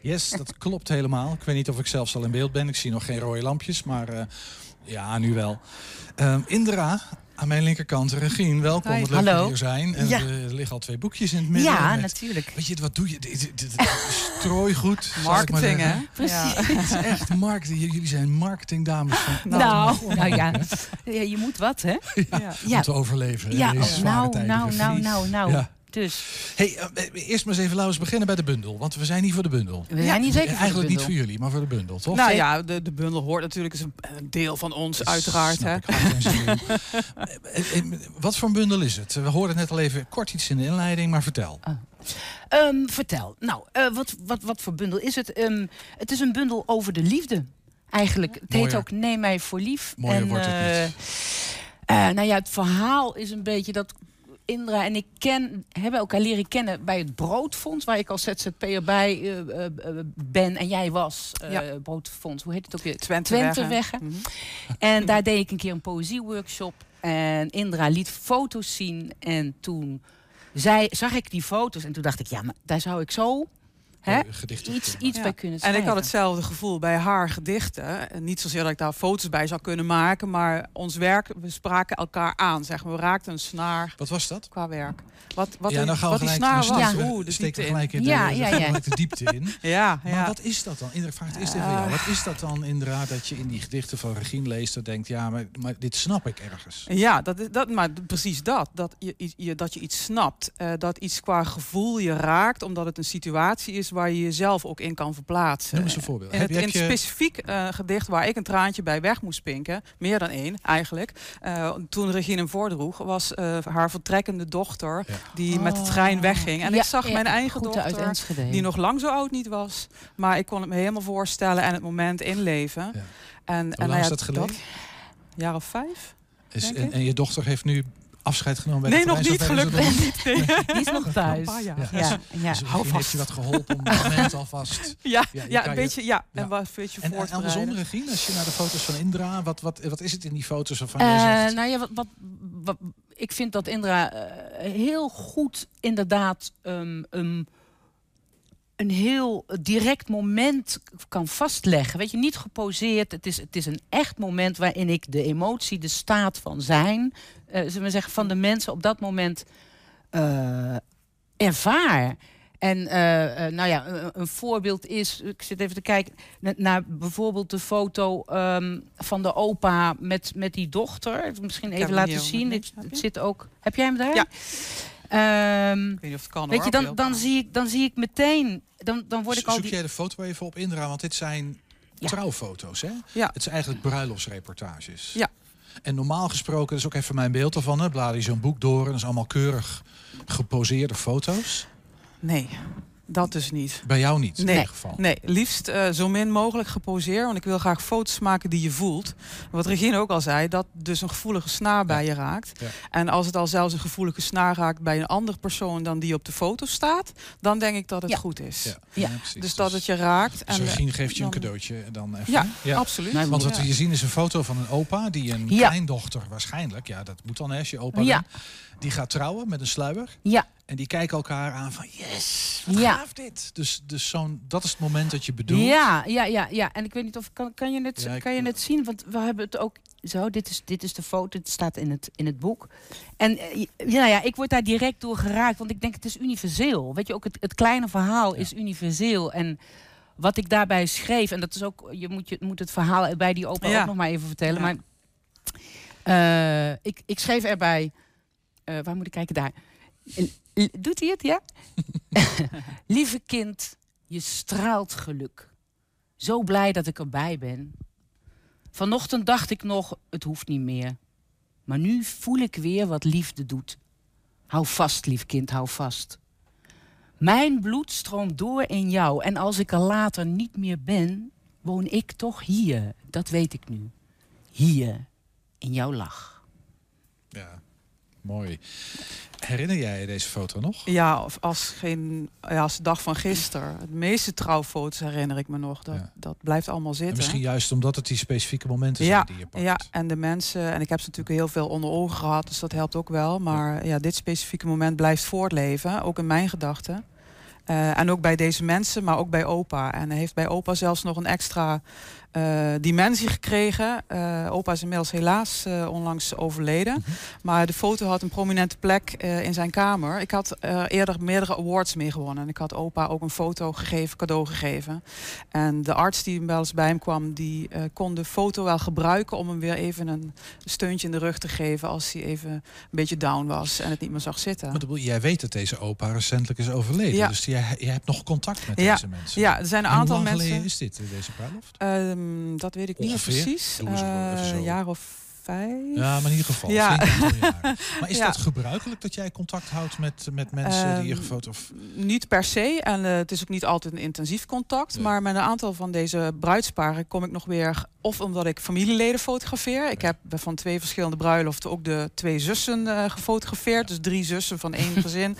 Yes, dat (laughs) klopt helemaal. Ik weet niet of ik zelfs al in beeld ben. Ik zie nog geen rode lampjes, maar eh, ja, nu wel. Ehm, Indra, aan mijn linkerkant. Regine, welkom. Hi. Wat leuk dat hier zijn. En Ja. er liggen al twee boekjes in het midden. Ja, met- natuurlijk. Weet je, wat doe je? Strooigoed. Marketing, hè? Precies. Ja, het is echt marketing. Jullie zijn marketingdames van... Nou, nou ja. ja, je moet wat, hè? Ja, Om te overleven. in Ja, deze oh, zware nou, tijden. nou, nou, Precies. nou, nou. Dus. Hey, uh, eerst maar eens even laten we beginnen bij de bundel. Want we zijn niet voor de bundel. We zijn niet zeker voor Eigenlijk de niet voor jullie, maar voor de bundel, toch? Nou ja, de, de bundel hoort natuurlijk is een, een deel van ons, uiteraard. Hè? (laughs) Wat voor een bundel is het? We hoorden net al even kort iets in de inleiding, maar vertel. Oh. Um, vertel. Nou, uh, wat, wat, wat voor bundel is het? Um, het is een bundel over de liefde. Eigenlijk. Het heet ook Neem mij voor lief. Mooier en, wordt het niet. Uh, nou ja, het verhaal is een beetje dat Indra en ik ken, hebben elkaar leren kennen bij het Broodfonds, waar ik als ZZP'er bij uh, uh, ben en jij was. Uh, ja. Broodfonds, hoe heet het ook weer? Twenteweggen. Twenteweggen. Mm -hmm. En daar deed ik een keer een poëzieworkshop. En Indra liet foto's zien. En toen zag ik die foto's en toen dacht ik, ja, maar daar zou ik zo Hè? Iets, iets ja. bij kunnen En ik had hetzelfde gevoel bij haar gedichten. Niet zozeer dat ik daar foto's bij zou kunnen maken, maar ons werk, we spraken elkaar aan. Zeg maar. We raakten een snaar. Wat was dat? Qua werk. Wat, wat, ja, dan gaan we wat gelijk, die snaar was. Ja. Oeh, de steken diepte gelijk in de, ja, ja, ja. de diepte in. (laughs) ja, maar ja. wat is dat dan? Indra vraagt eerst even jou. Wat is dat dan inderdaad dat je in die gedichten van Regine leest en denkt, ja, maar, maar dit snap ik ergens. Ja, dat is, dat, maar precies dat. Dat je, je, dat je iets snapt. Uh, dat iets qua gevoel je raakt, omdat het een situatie is waar je jezelf ook in kan verplaatsen. Noem eens een voorbeeld. In het, in specifiek uh, gedicht waar ik een traantje bij weg moest pinken, meer dan één eigenlijk, uh, toen Regine hem voordroeg, was uh, haar vertrekkende dochter die met de trein wegging. En Ja, ik zag ja, mijn eigen dochter, Enschede. die nog lang zo oud niet was, maar ik kon het me helemaal voorstellen en het moment inleven. En, en lang nou is dat geleden? jaar of vijf. Is, en je dochter heeft nu afscheid genomen bij Nee, de nog niet, gelukkig niet. nog? Nee. Die is nog thuis. Ja, Ja, dus, ja. dus Hou vast. je wat geholpen om het moment alvast... (laughs) Ja, je ja, kan een je- beetje, ja. ja. En wat een beetje En, en andersom, Regine, als je naar de foto's van Indra, wat, wat, wat is het in die foto's waarvan jij Eh, zegt... nou ja, wat, wat, wat- ik vind dat Indra eh, heel goed inderdaad um, um, een heel direct moment kan vastleggen. Weet je, niet geposeerd. Het is, het is een echt moment waarin ik de emotie, de staat van zijn, eh, zullen we zeggen, van de mensen op dat moment eh, ervaar. En eh, nou ja, een, een voorbeeld is, ik zit even te kijken na- naar bijvoorbeeld de foto ehm, van de opa met, met die dochter. Misschien even laten zien. het je? zit ook. Heb jij hem daar? Ja. Ehm, Ik weet niet of het kan weet hoor, je, dan, dan, zie ik, dan zie ik meteen. Dan, dan word ik al Zoek die, jij de foto even op Indra, want dit zijn trouwfoto's, hè? Ja. Het zijn eigenlijk bruiloftsreportages. Ja. En normaal gesproken, dat is ook even mijn beeld ervan, hè? blader je zo'n boek door en dat is allemaal keurig geposeerde foto's. Nee, dat dus niet. Bij jou niet, in ieder geval. nee liefst eh, zo min mogelijk geposeerd. Want ik wil graag foto's maken die je voelt. Wat Regine ook al zei, dat dus een gevoelige snaar bij je raakt. Ja. En als het al zelfs een gevoelige snaar raakt bij een andere persoon dan die op de foto staat, dan denk ik dat het Ja. goed is. Ja, Ja. ja, precies. Dus dat het je raakt. Dus en, eh, Regine geeft je een cadeautje dan even. Ja, absoluut. Nou, Want wat Ja. we hier zien is een foto van een opa die een Ja. kleindochter waarschijnlijk, ja dat moet dan hè, als je opa Ja. bent, die gaat trouwen met een sluier. Ja, En die kijken elkaar aan van yes, wat Ja. gaaf dit. Dus, dus zo'n, dat is het moment dat je bedoelt. ja, ja, ja, ja. En ik weet niet of kan, kan je het, Ja, kan je het zien? Want we hebben het ook zo. Dit is, dit is de foto. Het staat in het, in het boek. En eh, ja, ja, ik word daar direct door geraakt, want ik denk het is universeel. Weet je, ook het, het kleine verhaal is universeel. En wat ik daarbij schreef, en dat is ook, je moet, je moet het verhaal bij die opa Ja. ook nog maar even vertellen. Maar eh, ik, ik schreef erbij, eh, waar moet ik kijken daar? Doet hij het, ja? (laughs) Lieve kind, je straalt geluk. Zo blij dat ik erbij ben. Vanochtend dacht ik nog, het hoeft niet meer. Maar nu voel ik weer wat liefde doet. Hou vast, lief kind, hou vast. Mijn bloed stroomt door in jou en als ik er later niet meer ben, woon ik toch hier. Dat weet ik nu. Hier, in jouw lach. Ja, mooi. Herinner jij je deze foto nog? Ja, of als, geen, ja, als de dag van gisteren. De meeste trouwfoto's herinner ik me nog. Dat, dat blijft allemaal En zitten. misschien juist omdat het die specifieke momenten ja, zijn die je pakt. ja, en de mensen, en ik heb ze natuurlijk heel veel onder ogen gehad, dus dat helpt ook wel. Maar ja, dit specifieke moment blijft voortleven, ook in mijn gedachten. Eh, en ook bij deze mensen, maar ook bij opa. En hij heeft bij opa zelfs nog een extra eh, dimensie gekregen. Eh, opa is inmiddels helaas eh, onlangs overleden. Mhm. Maar de foto had een prominente plek in zijn kamer. Ik had eerder meerdere awards mee gewonnen. En ik had opa ook een foto gegeven, cadeau gegeven. En de arts die wel eens bij hem kwam, die kon de foto wel gebruiken om hem weer even een steuntje in de rug te geven als hij even een beetje down was en het niet meer zag zitten. Maar bedoel, jij weet dat deze opa recentelijk is overleden. Ja. Dus jij, jij hebt nog contact met Ja. deze mensen. Ja, er zijn een En aantal hoe lang mensen- geleden is dit, deze bruiloft? Ehm, dat weet ik niet precies. Eh. Een jaar of vijf. Ja, maar in ieder geval. Ja. (laughs) Maar is Ja. dat gebruikelijk dat jij contact houdt met, met mensen die je Ehm, gefoto... Of, Niet per se. En eh, het is ook niet altijd een intensief contact. Maar met een aantal van deze bruidsparen kom ik nog weer. Of omdat ik familieleden fotografeer. Ik heb van twee verschillende bruiloften ook de twee zussen eh, gefotografeerd. Dus drie zussen van één (laughs) gezin.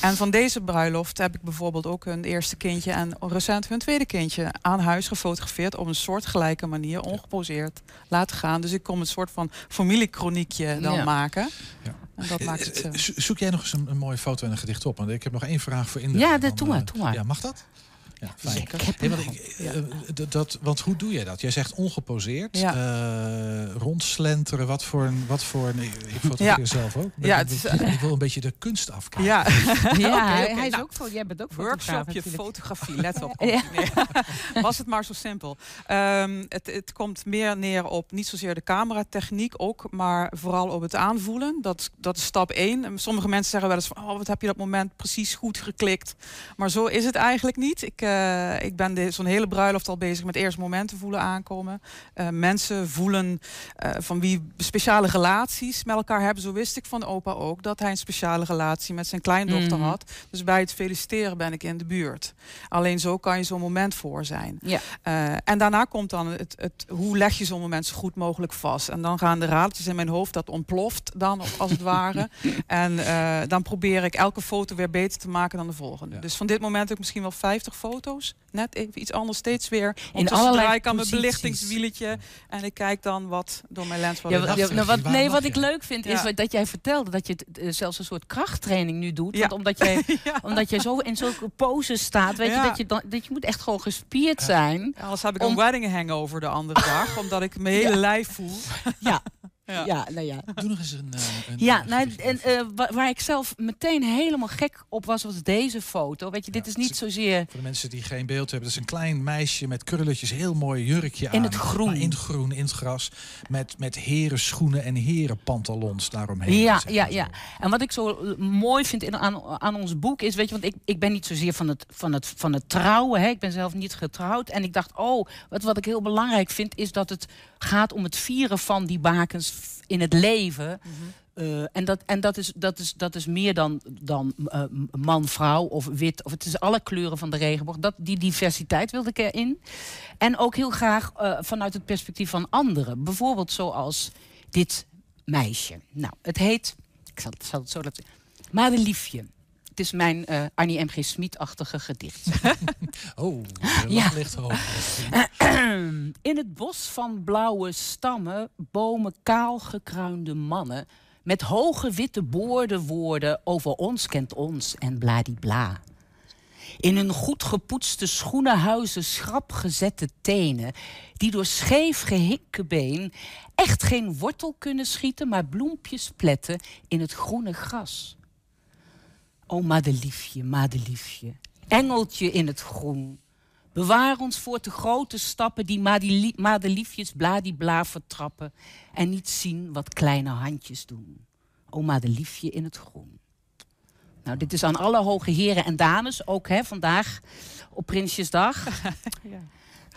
En van deze bruiloft heb ik bijvoorbeeld ook hun eerste kindje en recent hun tweede kindje aan huis gefotografeerd. Op een soortgelijke manier, ongeposeerd laten gaan. Dus ik kom een soort van familiekroniekje dan Ja. maken. Ja. En dat maakt het. Eh, eh, zo- Zoek jij nog eens een, een mooie foto en een gedicht op? Want ik heb nog één vraag voor Indra. Ja, dat- doe maar, doe maar. Ja, mag dat? Ja, fijn. Zeker. Ik heb Hey, hem want, ik, eh, d- dat, want hoe doe jij dat? Jij zegt ongeposeerd, Ja. eh, rondslenteren. Wat voor een... Wat voor een ik fotografeer Ja. zelf ook. Ja, het is- ik wil een beetje de kunst afkijken. Ja, (laughs) Ja, hij, hij is Nou, ook voor. Jij bent ook Workshopje fotografie, let op. (laughs) (laughs) Was het maar zo simpel. Ehm, het, het komt meer neer op niet zozeer de cameratechniek ook, maar vooral op het aanvoelen. Dat, dat is stap één. Sommige mensen zeggen wel eens van, oh, wat heb je dat moment precies goed geklikt. Maar zo is het eigenlijk niet. Ik, eh, ik ben zo'n hele bruiloft al bezig met eerst momenten voelen aankomen. Eh, mensen voelen eh, van wie speciale relaties met elkaar hebben. Zo wist ik van opa ook dat hij een speciale relatie met zijn kleindochter Mhm. had. Dus bij het feliciteren ben ik in de buurt. Alleen zo kan je zo'n moment voor zijn. Ja. En daarna komt dan het, het hoe leg je zo'n moment zo goed mogelijk vast. En dan gaan de raadjes in mijn hoofd, dat ontploft dan als het ware. (laughs) En dan probeer ik elke foto weer beter te maken dan de volgende. Dus van dit moment heb ik misschien wel 50 foto's. Net even iets anders, steeds weer. In allerlei ik aan mijn belichtingswieletje. En ik kijk dan wat door mijn lens. wat Ja, ja, nou, wat, nee, wat ik leuk vind is dat jij vertelde dat je eh, zelfs een soort krachttraining nu doet. Ja. Want omdat jij, (laughs) omdat jij zo in zulke poses staat, weet je, dat je, dan, dat je moet echt gewoon gespierd zijn. Anders heb ik om- een wedding hangover de andere dag, (laughs) omdat ik mijn hele lijf voel. Ja. (laughs) Ja. Ja, nou ja. Doe nog eens een... eh, een Ja, nou, en, eh, wa- waar ik zelf meteen helemaal gek op was, was deze foto. Weet je, dit is niet zozeer... Voor de mensen die geen beeld hebben, dat is een klein meisje met krulletjes, heel mooi jurkje aan. In het groen. In het groen, in het gras. Met, met herenschoenen en herenpantalons daaromheen. Ja, zeg ja, zo. ja. En wat ik zo eh, mooi vind in, aan, aan ons boek is, weet je, want ik, ik ben niet zozeer van het, van het, van het trouwen. Hè. Ik ben zelf niet getrouwd. En ik dacht, oh, wat, wat ik heel belangrijk vind, is dat het gaat om het vieren van die bakens in het leven. Eh, en dat, en dat, is, dat, is, dat is meer dan, dan eh, man, vrouw of wit. Of het is alle kleuren van de regenboog. Dat, die diversiteit wilde ik erin. En ook heel graag eh, vanuit het perspectief van anderen. Bijvoorbeeld zoals dit meisje. Nou, het heet... Ik zal, zal het zo laten Madeliefje. Het is mijn eh Annie M.G. Smit-achtige gedicht. (laughs) Oh, Ja. ja. ligt hoog. (clears throat) In het bos van blauwe stammen, bomen kaal gekruinde mannen, met hoge witte boorden woorden over ons kent ons en bladibla. In hun goed gepoetste schoenenhuizen schrap gezette tenen, die door scheef gehikke been echt geen wortel kunnen schieten, maar bloempjes pletten in het groene gras. O madeliefje, madeliefje, engeltje in het groen. Bewaar ons voor te grote stappen die madeli- madeliefjes bladibla vertrappen en niet zien wat kleine handjes doen. O madeliefje in het groen. Nou, dit is aan alle hoge heren en dames, ook hè, vandaag op Prinsjesdag. (laughs)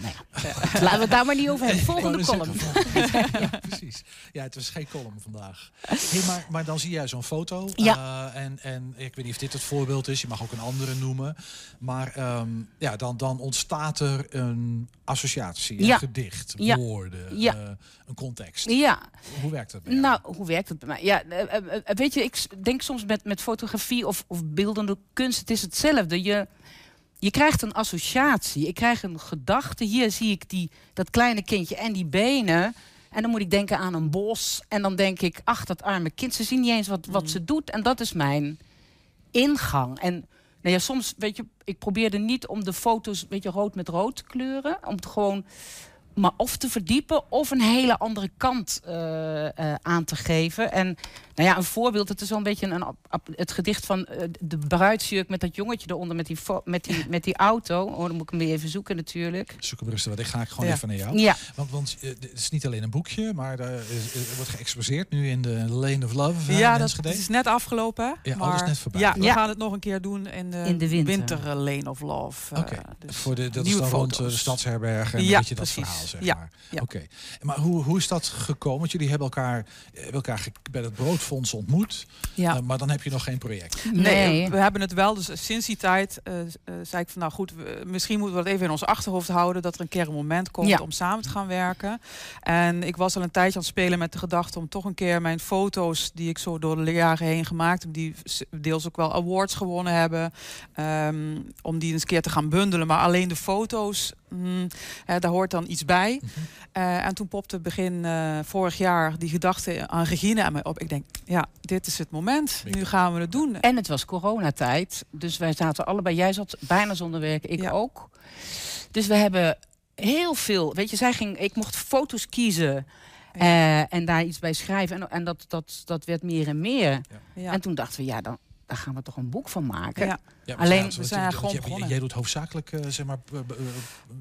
Nou ja, laten we het daar maar niet over hebben. (laughs) Volgende column. (laughs) ja, precies. Ja, het was geen column vandaag. Hey, maar, maar dan zie jij zo'n foto. Ja. eh, en, en ik weet niet of dit het voorbeeld is. Je mag ook een andere noemen. Maar ehm, ja, dan, dan ontstaat er een associatie, een Ja. gedicht, Ja. woorden, Ja. eh, een context. Ja. Hoe werkt dat bij jou? Nou, hoe werkt het bij mij? Ja, weet je, ik denk soms met, met fotografie of, of beeldende kunst, het is hetzelfde. Je, je krijgt een associatie. Ik krijg een gedachte. Hier zie ik die, dat kleine kindje en die benen. En dan moet ik denken aan een bos. En dan denk ik, ach, dat arme kind. Ze zien niet eens wat, wat ze doet. En dat is mijn ingang. En nou ja, soms, weet je, ik probeerde niet om de foto's, weet je, rood met rood te kleuren. Om het gewoon maar of te verdiepen of een hele andere kant uh, aan te geven. En nou ja, een voorbeeld, het is wel een beetje een, het gedicht van uh, de bruidsjurk met dat jongetje eronder met die, met die, met die auto. Oh, dan moet ik hem weer even zoeken natuurlijk. Zoek hem rustig, want ik ga ik gewoon even naar jou. Ja. Want, want het is niet alleen een boekje, maar er, is, wordt geëxposeerd nu in de Lane of Love. Ja, dat is net afgelopen. Ja, maar, alles net voorbij. Ja, we gaan het nog een keer doen in de, in de winter. winter Lane of Love. Oké, dus voor de, dat is dan rond de stadsherberg en ja, een beetje dat precies. verhaal, zeg ja. maar. Ja. Oké, maar hoe, hoe is dat gekomen? Want jullie hebben elkaar, hebben elkaar bij het Broodfonds ontmoet, ja. uh, maar dan heb je nog geen project. Nee, nee, we hebben het wel. Dus sinds die tijd uh, uh, zei ik van nou goed, we, misschien moeten we dat even in ons achterhoofd houden dat er een keer een moment komt ja. om samen te gaan werken. En ik was al een tijdje aan het spelen met de gedachte om toch een keer mijn foto's die ik zo door de jaren heen gemaakt heb, die deels ook wel awards gewonnen hebben, um, om die eens een keer te gaan bundelen. Maar alleen de foto's, mm, daar hoort dan iets bij. Mhm. Uh, en toen popte begin uh, vorig jaar die gedachte aan Regine aan mij op. Ik denk, ja, dit is het moment. Nu gaan we het doen. En het was coronatijd. Dus wij zaten allebei. Jij zat bijna zonder werk, ik ja. ook. Dus we hebben heel veel. Weet je, zij ging. Ik mocht foto's kiezen. Ja. Uh, en daar iets bij schrijven. En, en dat, dat, dat werd meer en meer. Ja. En toen dachten we, ja, dan, daar gaan we toch een boek van maken. Ja. Alleen, ja, we zijn gewoon jij, begonnen. jij doet hoofdzakelijk, uh, zeg maar,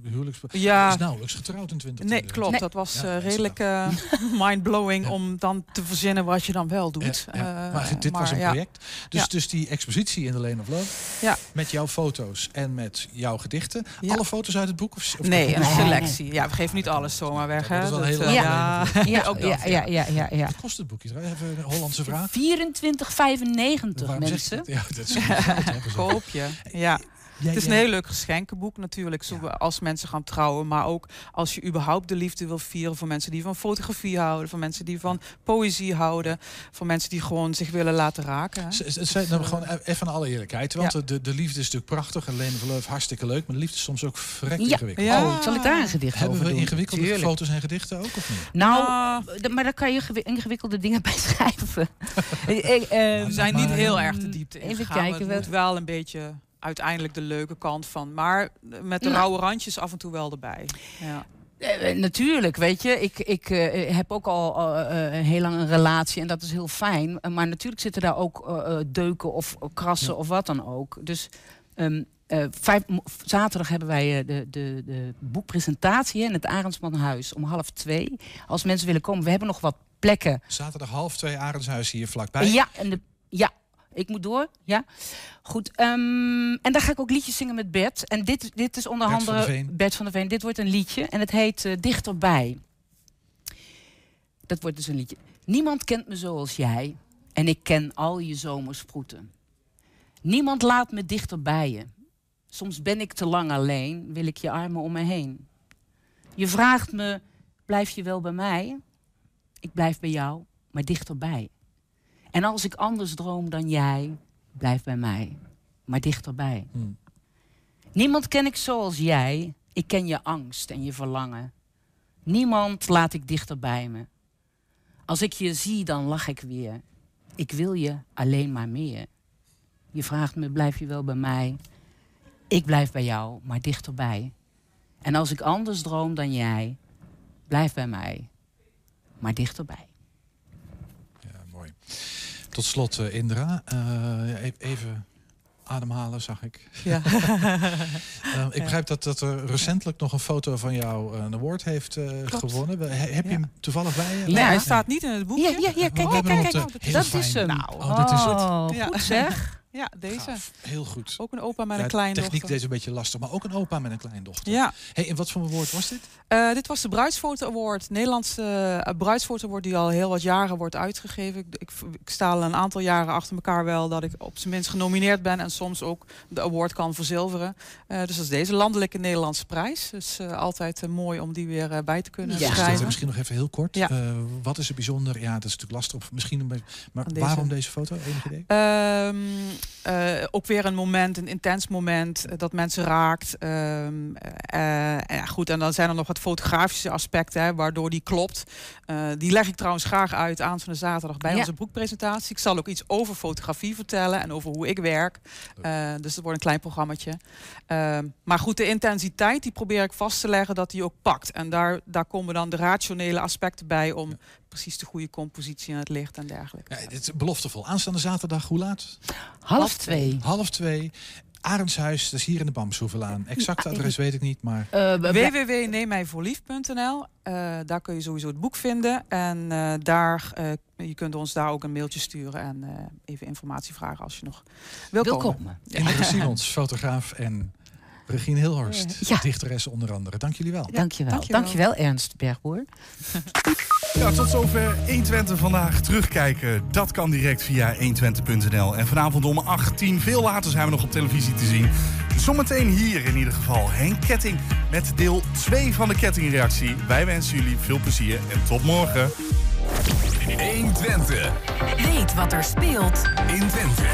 huwelijks... Ja. is nauwelijks getrouwd in 20 Nee, klopt. Nee. Dat was Ja, uh, redelijk uh, (laughs) (laughs) mindblowing Ja. om dan te verzinnen wat je dan wel doet. Ja, ja. Uh, maar dit was een ja. project. Dus, Ja. dus die expositie in de Lane of Love. Ja. Met jouw foto's en met jouw gedichten. Ja. Alle foto's uit het boek? Of, of Nee, een selectie. Ja, we geven niet alles zomaar weg. dat is wel een hele eh, lange ja. Ja, ook ja, dat. ja, ja, ja, ja. Wat kost het boekje? trouwens? Even een Hollandse vraag. 24,95 Waarom zeg je mensen. Ja, dat is (laughs) Koop je. Ja. Het is een heel leuk geschenkenboek natuurlijk, zo als mensen gaan trouwen. Maar ook als je überhaupt de liefde wil vieren voor mensen die van fotografie houden. Voor mensen die van poëzie houden. Voor mensen die gewoon zich willen laten raken. hè. Z- z- z- nou, gewoon e- even aan alle eerlijkheid. Want Ja. de, de liefde is natuurlijk prachtig. En Lane of Love hartstikke leuk. Maar de liefde is soms ook vrek Ja. ingewikkeld. Ja. Oh, zal ik daar een gedicht Hebben over we doen? ingewikkelde Tuurlijk. foto's en gedichten ook of niet? Nou, d- maar daar kan je gewi- ingewikkelde dingen (laughs) bij schrijven. We zijn niet heel erg de diepte Even ingegaan. kijken, Het moet wel een beetje uiteindelijk de leuke kant van. Maar met de Nou. rauwe randjes af en toe wel erbij. Ja. Eh, eh, natuurlijk, weet je. Ik, ik eh, heb ook al eh, eh, heel lang een relatie en dat is heel fijn. Maar natuurlijk zitten daar ook deuken of krassen of wat dan ook. Dus ehm, eh, vijf, zaterdag hebben wij eh, de, de, de boekpresentatie in het Arendsmanhuis om half twee. Als mensen willen komen, we hebben nog wat plekken. Zaterdag half twee Arendshuis hier vlakbij. Ja, en de, ja, ik moet door. Ja, goed. ehm, en daar ga ik ook liedjes zingen met Bert. En dit, dit is onder Bert van andere der Veen. Bert van der Veen. Dit wordt een liedje en het heet eh, Dichterbij. Dat wordt dus een liedje. Niemand kent me zoals jij en ik ken al je zomersproeten. Niemand laat me dichter bij je. Soms ben ik te lang alleen, wil ik je armen om me heen. Je vraagt me, blijf je wel bij mij? Ik blijf bij jou, maar dichterbij. En als ik anders droom dan jij, blijf bij mij, maar dichterbij. Hmm. Niemand ken ik zoals jij. Ik ken je angst en je verlangen. Niemand laat ik dichter bij me. Als ik je zie, dan lach ik weer. Ik wil je alleen maar meer. Je vraagt me, blijf je wel bij mij? Ik blijf bij jou, maar dichterbij. En als ik anders droom dan jij, blijf bij mij, maar dichterbij. Tot slot, eh, Indra. eh, e- even ademhalen, zag ik. Ja. (laughs) Eh, ik begrijp dat, dat er recentelijk nog een foto van jou een award heeft eh, gewonnen. He- heb je hem toevallig bij je? Nee, hij staat niet in het boekje. Ja, ja, ja, kijk, kijk, kijk, Dat fijn. is hem. Nou, oh, dat is het. Oh, Ja. goed zeg. (laughs) Ja, deze. Gaaf. Heel goed. Ook een opa met Ja, een kleindochter. techniek deze een beetje lastig, maar ook een opa met een kleindochter. Ja. Hey, en wat voor woord was dit? Eh, dit was de Bruidsfoto Award. Nederlandse uh, Bruidsfoto Award die al heel wat jaren wordt uitgegeven. Ik, ik, ik sta al een aantal jaren achter elkaar wel dat ik op zijn minst genomineerd ben. En soms ook de award kan verzilveren. Uh, dus dat is deze landelijke Nederlandse prijs. Dus uh, altijd uh, mooi om die weer uh, bij te kunnen ja. schrijven. Misschien nog even heel kort. Ja. Uh, wat is er bijzonder? Ja, dat is natuurlijk lastig. Of misschien een beetje, maar deze. waarom deze foto? Enig idee? Um, eh, ook weer een moment, een intens moment, eh, dat mensen raakt. Ehm, eh, eh, ja, goed, en dan zijn er nog wat fotografische aspecten, hè, waardoor die klopt. Eh, die leg ik trouwens graag uit aan van de zaterdag bij Ja. onze boekpresentatie. Ik zal ook iets over fotografie vertellen en over hoe ik werk. Eh, dus het wordt een klein programmaatje. Ehm, maar goed, de intensiteit, die probeer ik vast te leggen dat die ook pakt. En daar, daar komen dan de rationele aspecten bij om precies de goede compositie en het licht en dergelijke. Ja, dit is beloftevol. Aanstaande zaterdag, hoe laat? Half twee. Half twee. Arendshuis, dat is hier in de Bamshoevelaan. Exact adres weet ik niet, maar... Uh, www.neemmijvoorlief.nl Eh, Daar kun je sowieso het boek vinden. En eh, daar, eh, je kunt ons daar ook een mailtje sturen en eh, even informatie vragen als je nog wil, Wil komen. komen. Indra Simons, fotograaf en Regine Hilhorst, Ja. dichteres onder andere. Dank jullie wel. Dankjewel. Dankjewel. Dankjewel, Ernst Bergboer. (laughs) Ja, tot zover 120 vandaag. Terugkijken, dat kan direct via 120.nl. En vanavond om 18, veel later zijn we nog op televisie te zien. Zometeen hier in ieder geval Henk Ketting met deel 2 van de kettingreactie. Wij wensen jullie veel plezier en tot morgen. 120. Weet wat er speelt In Twente.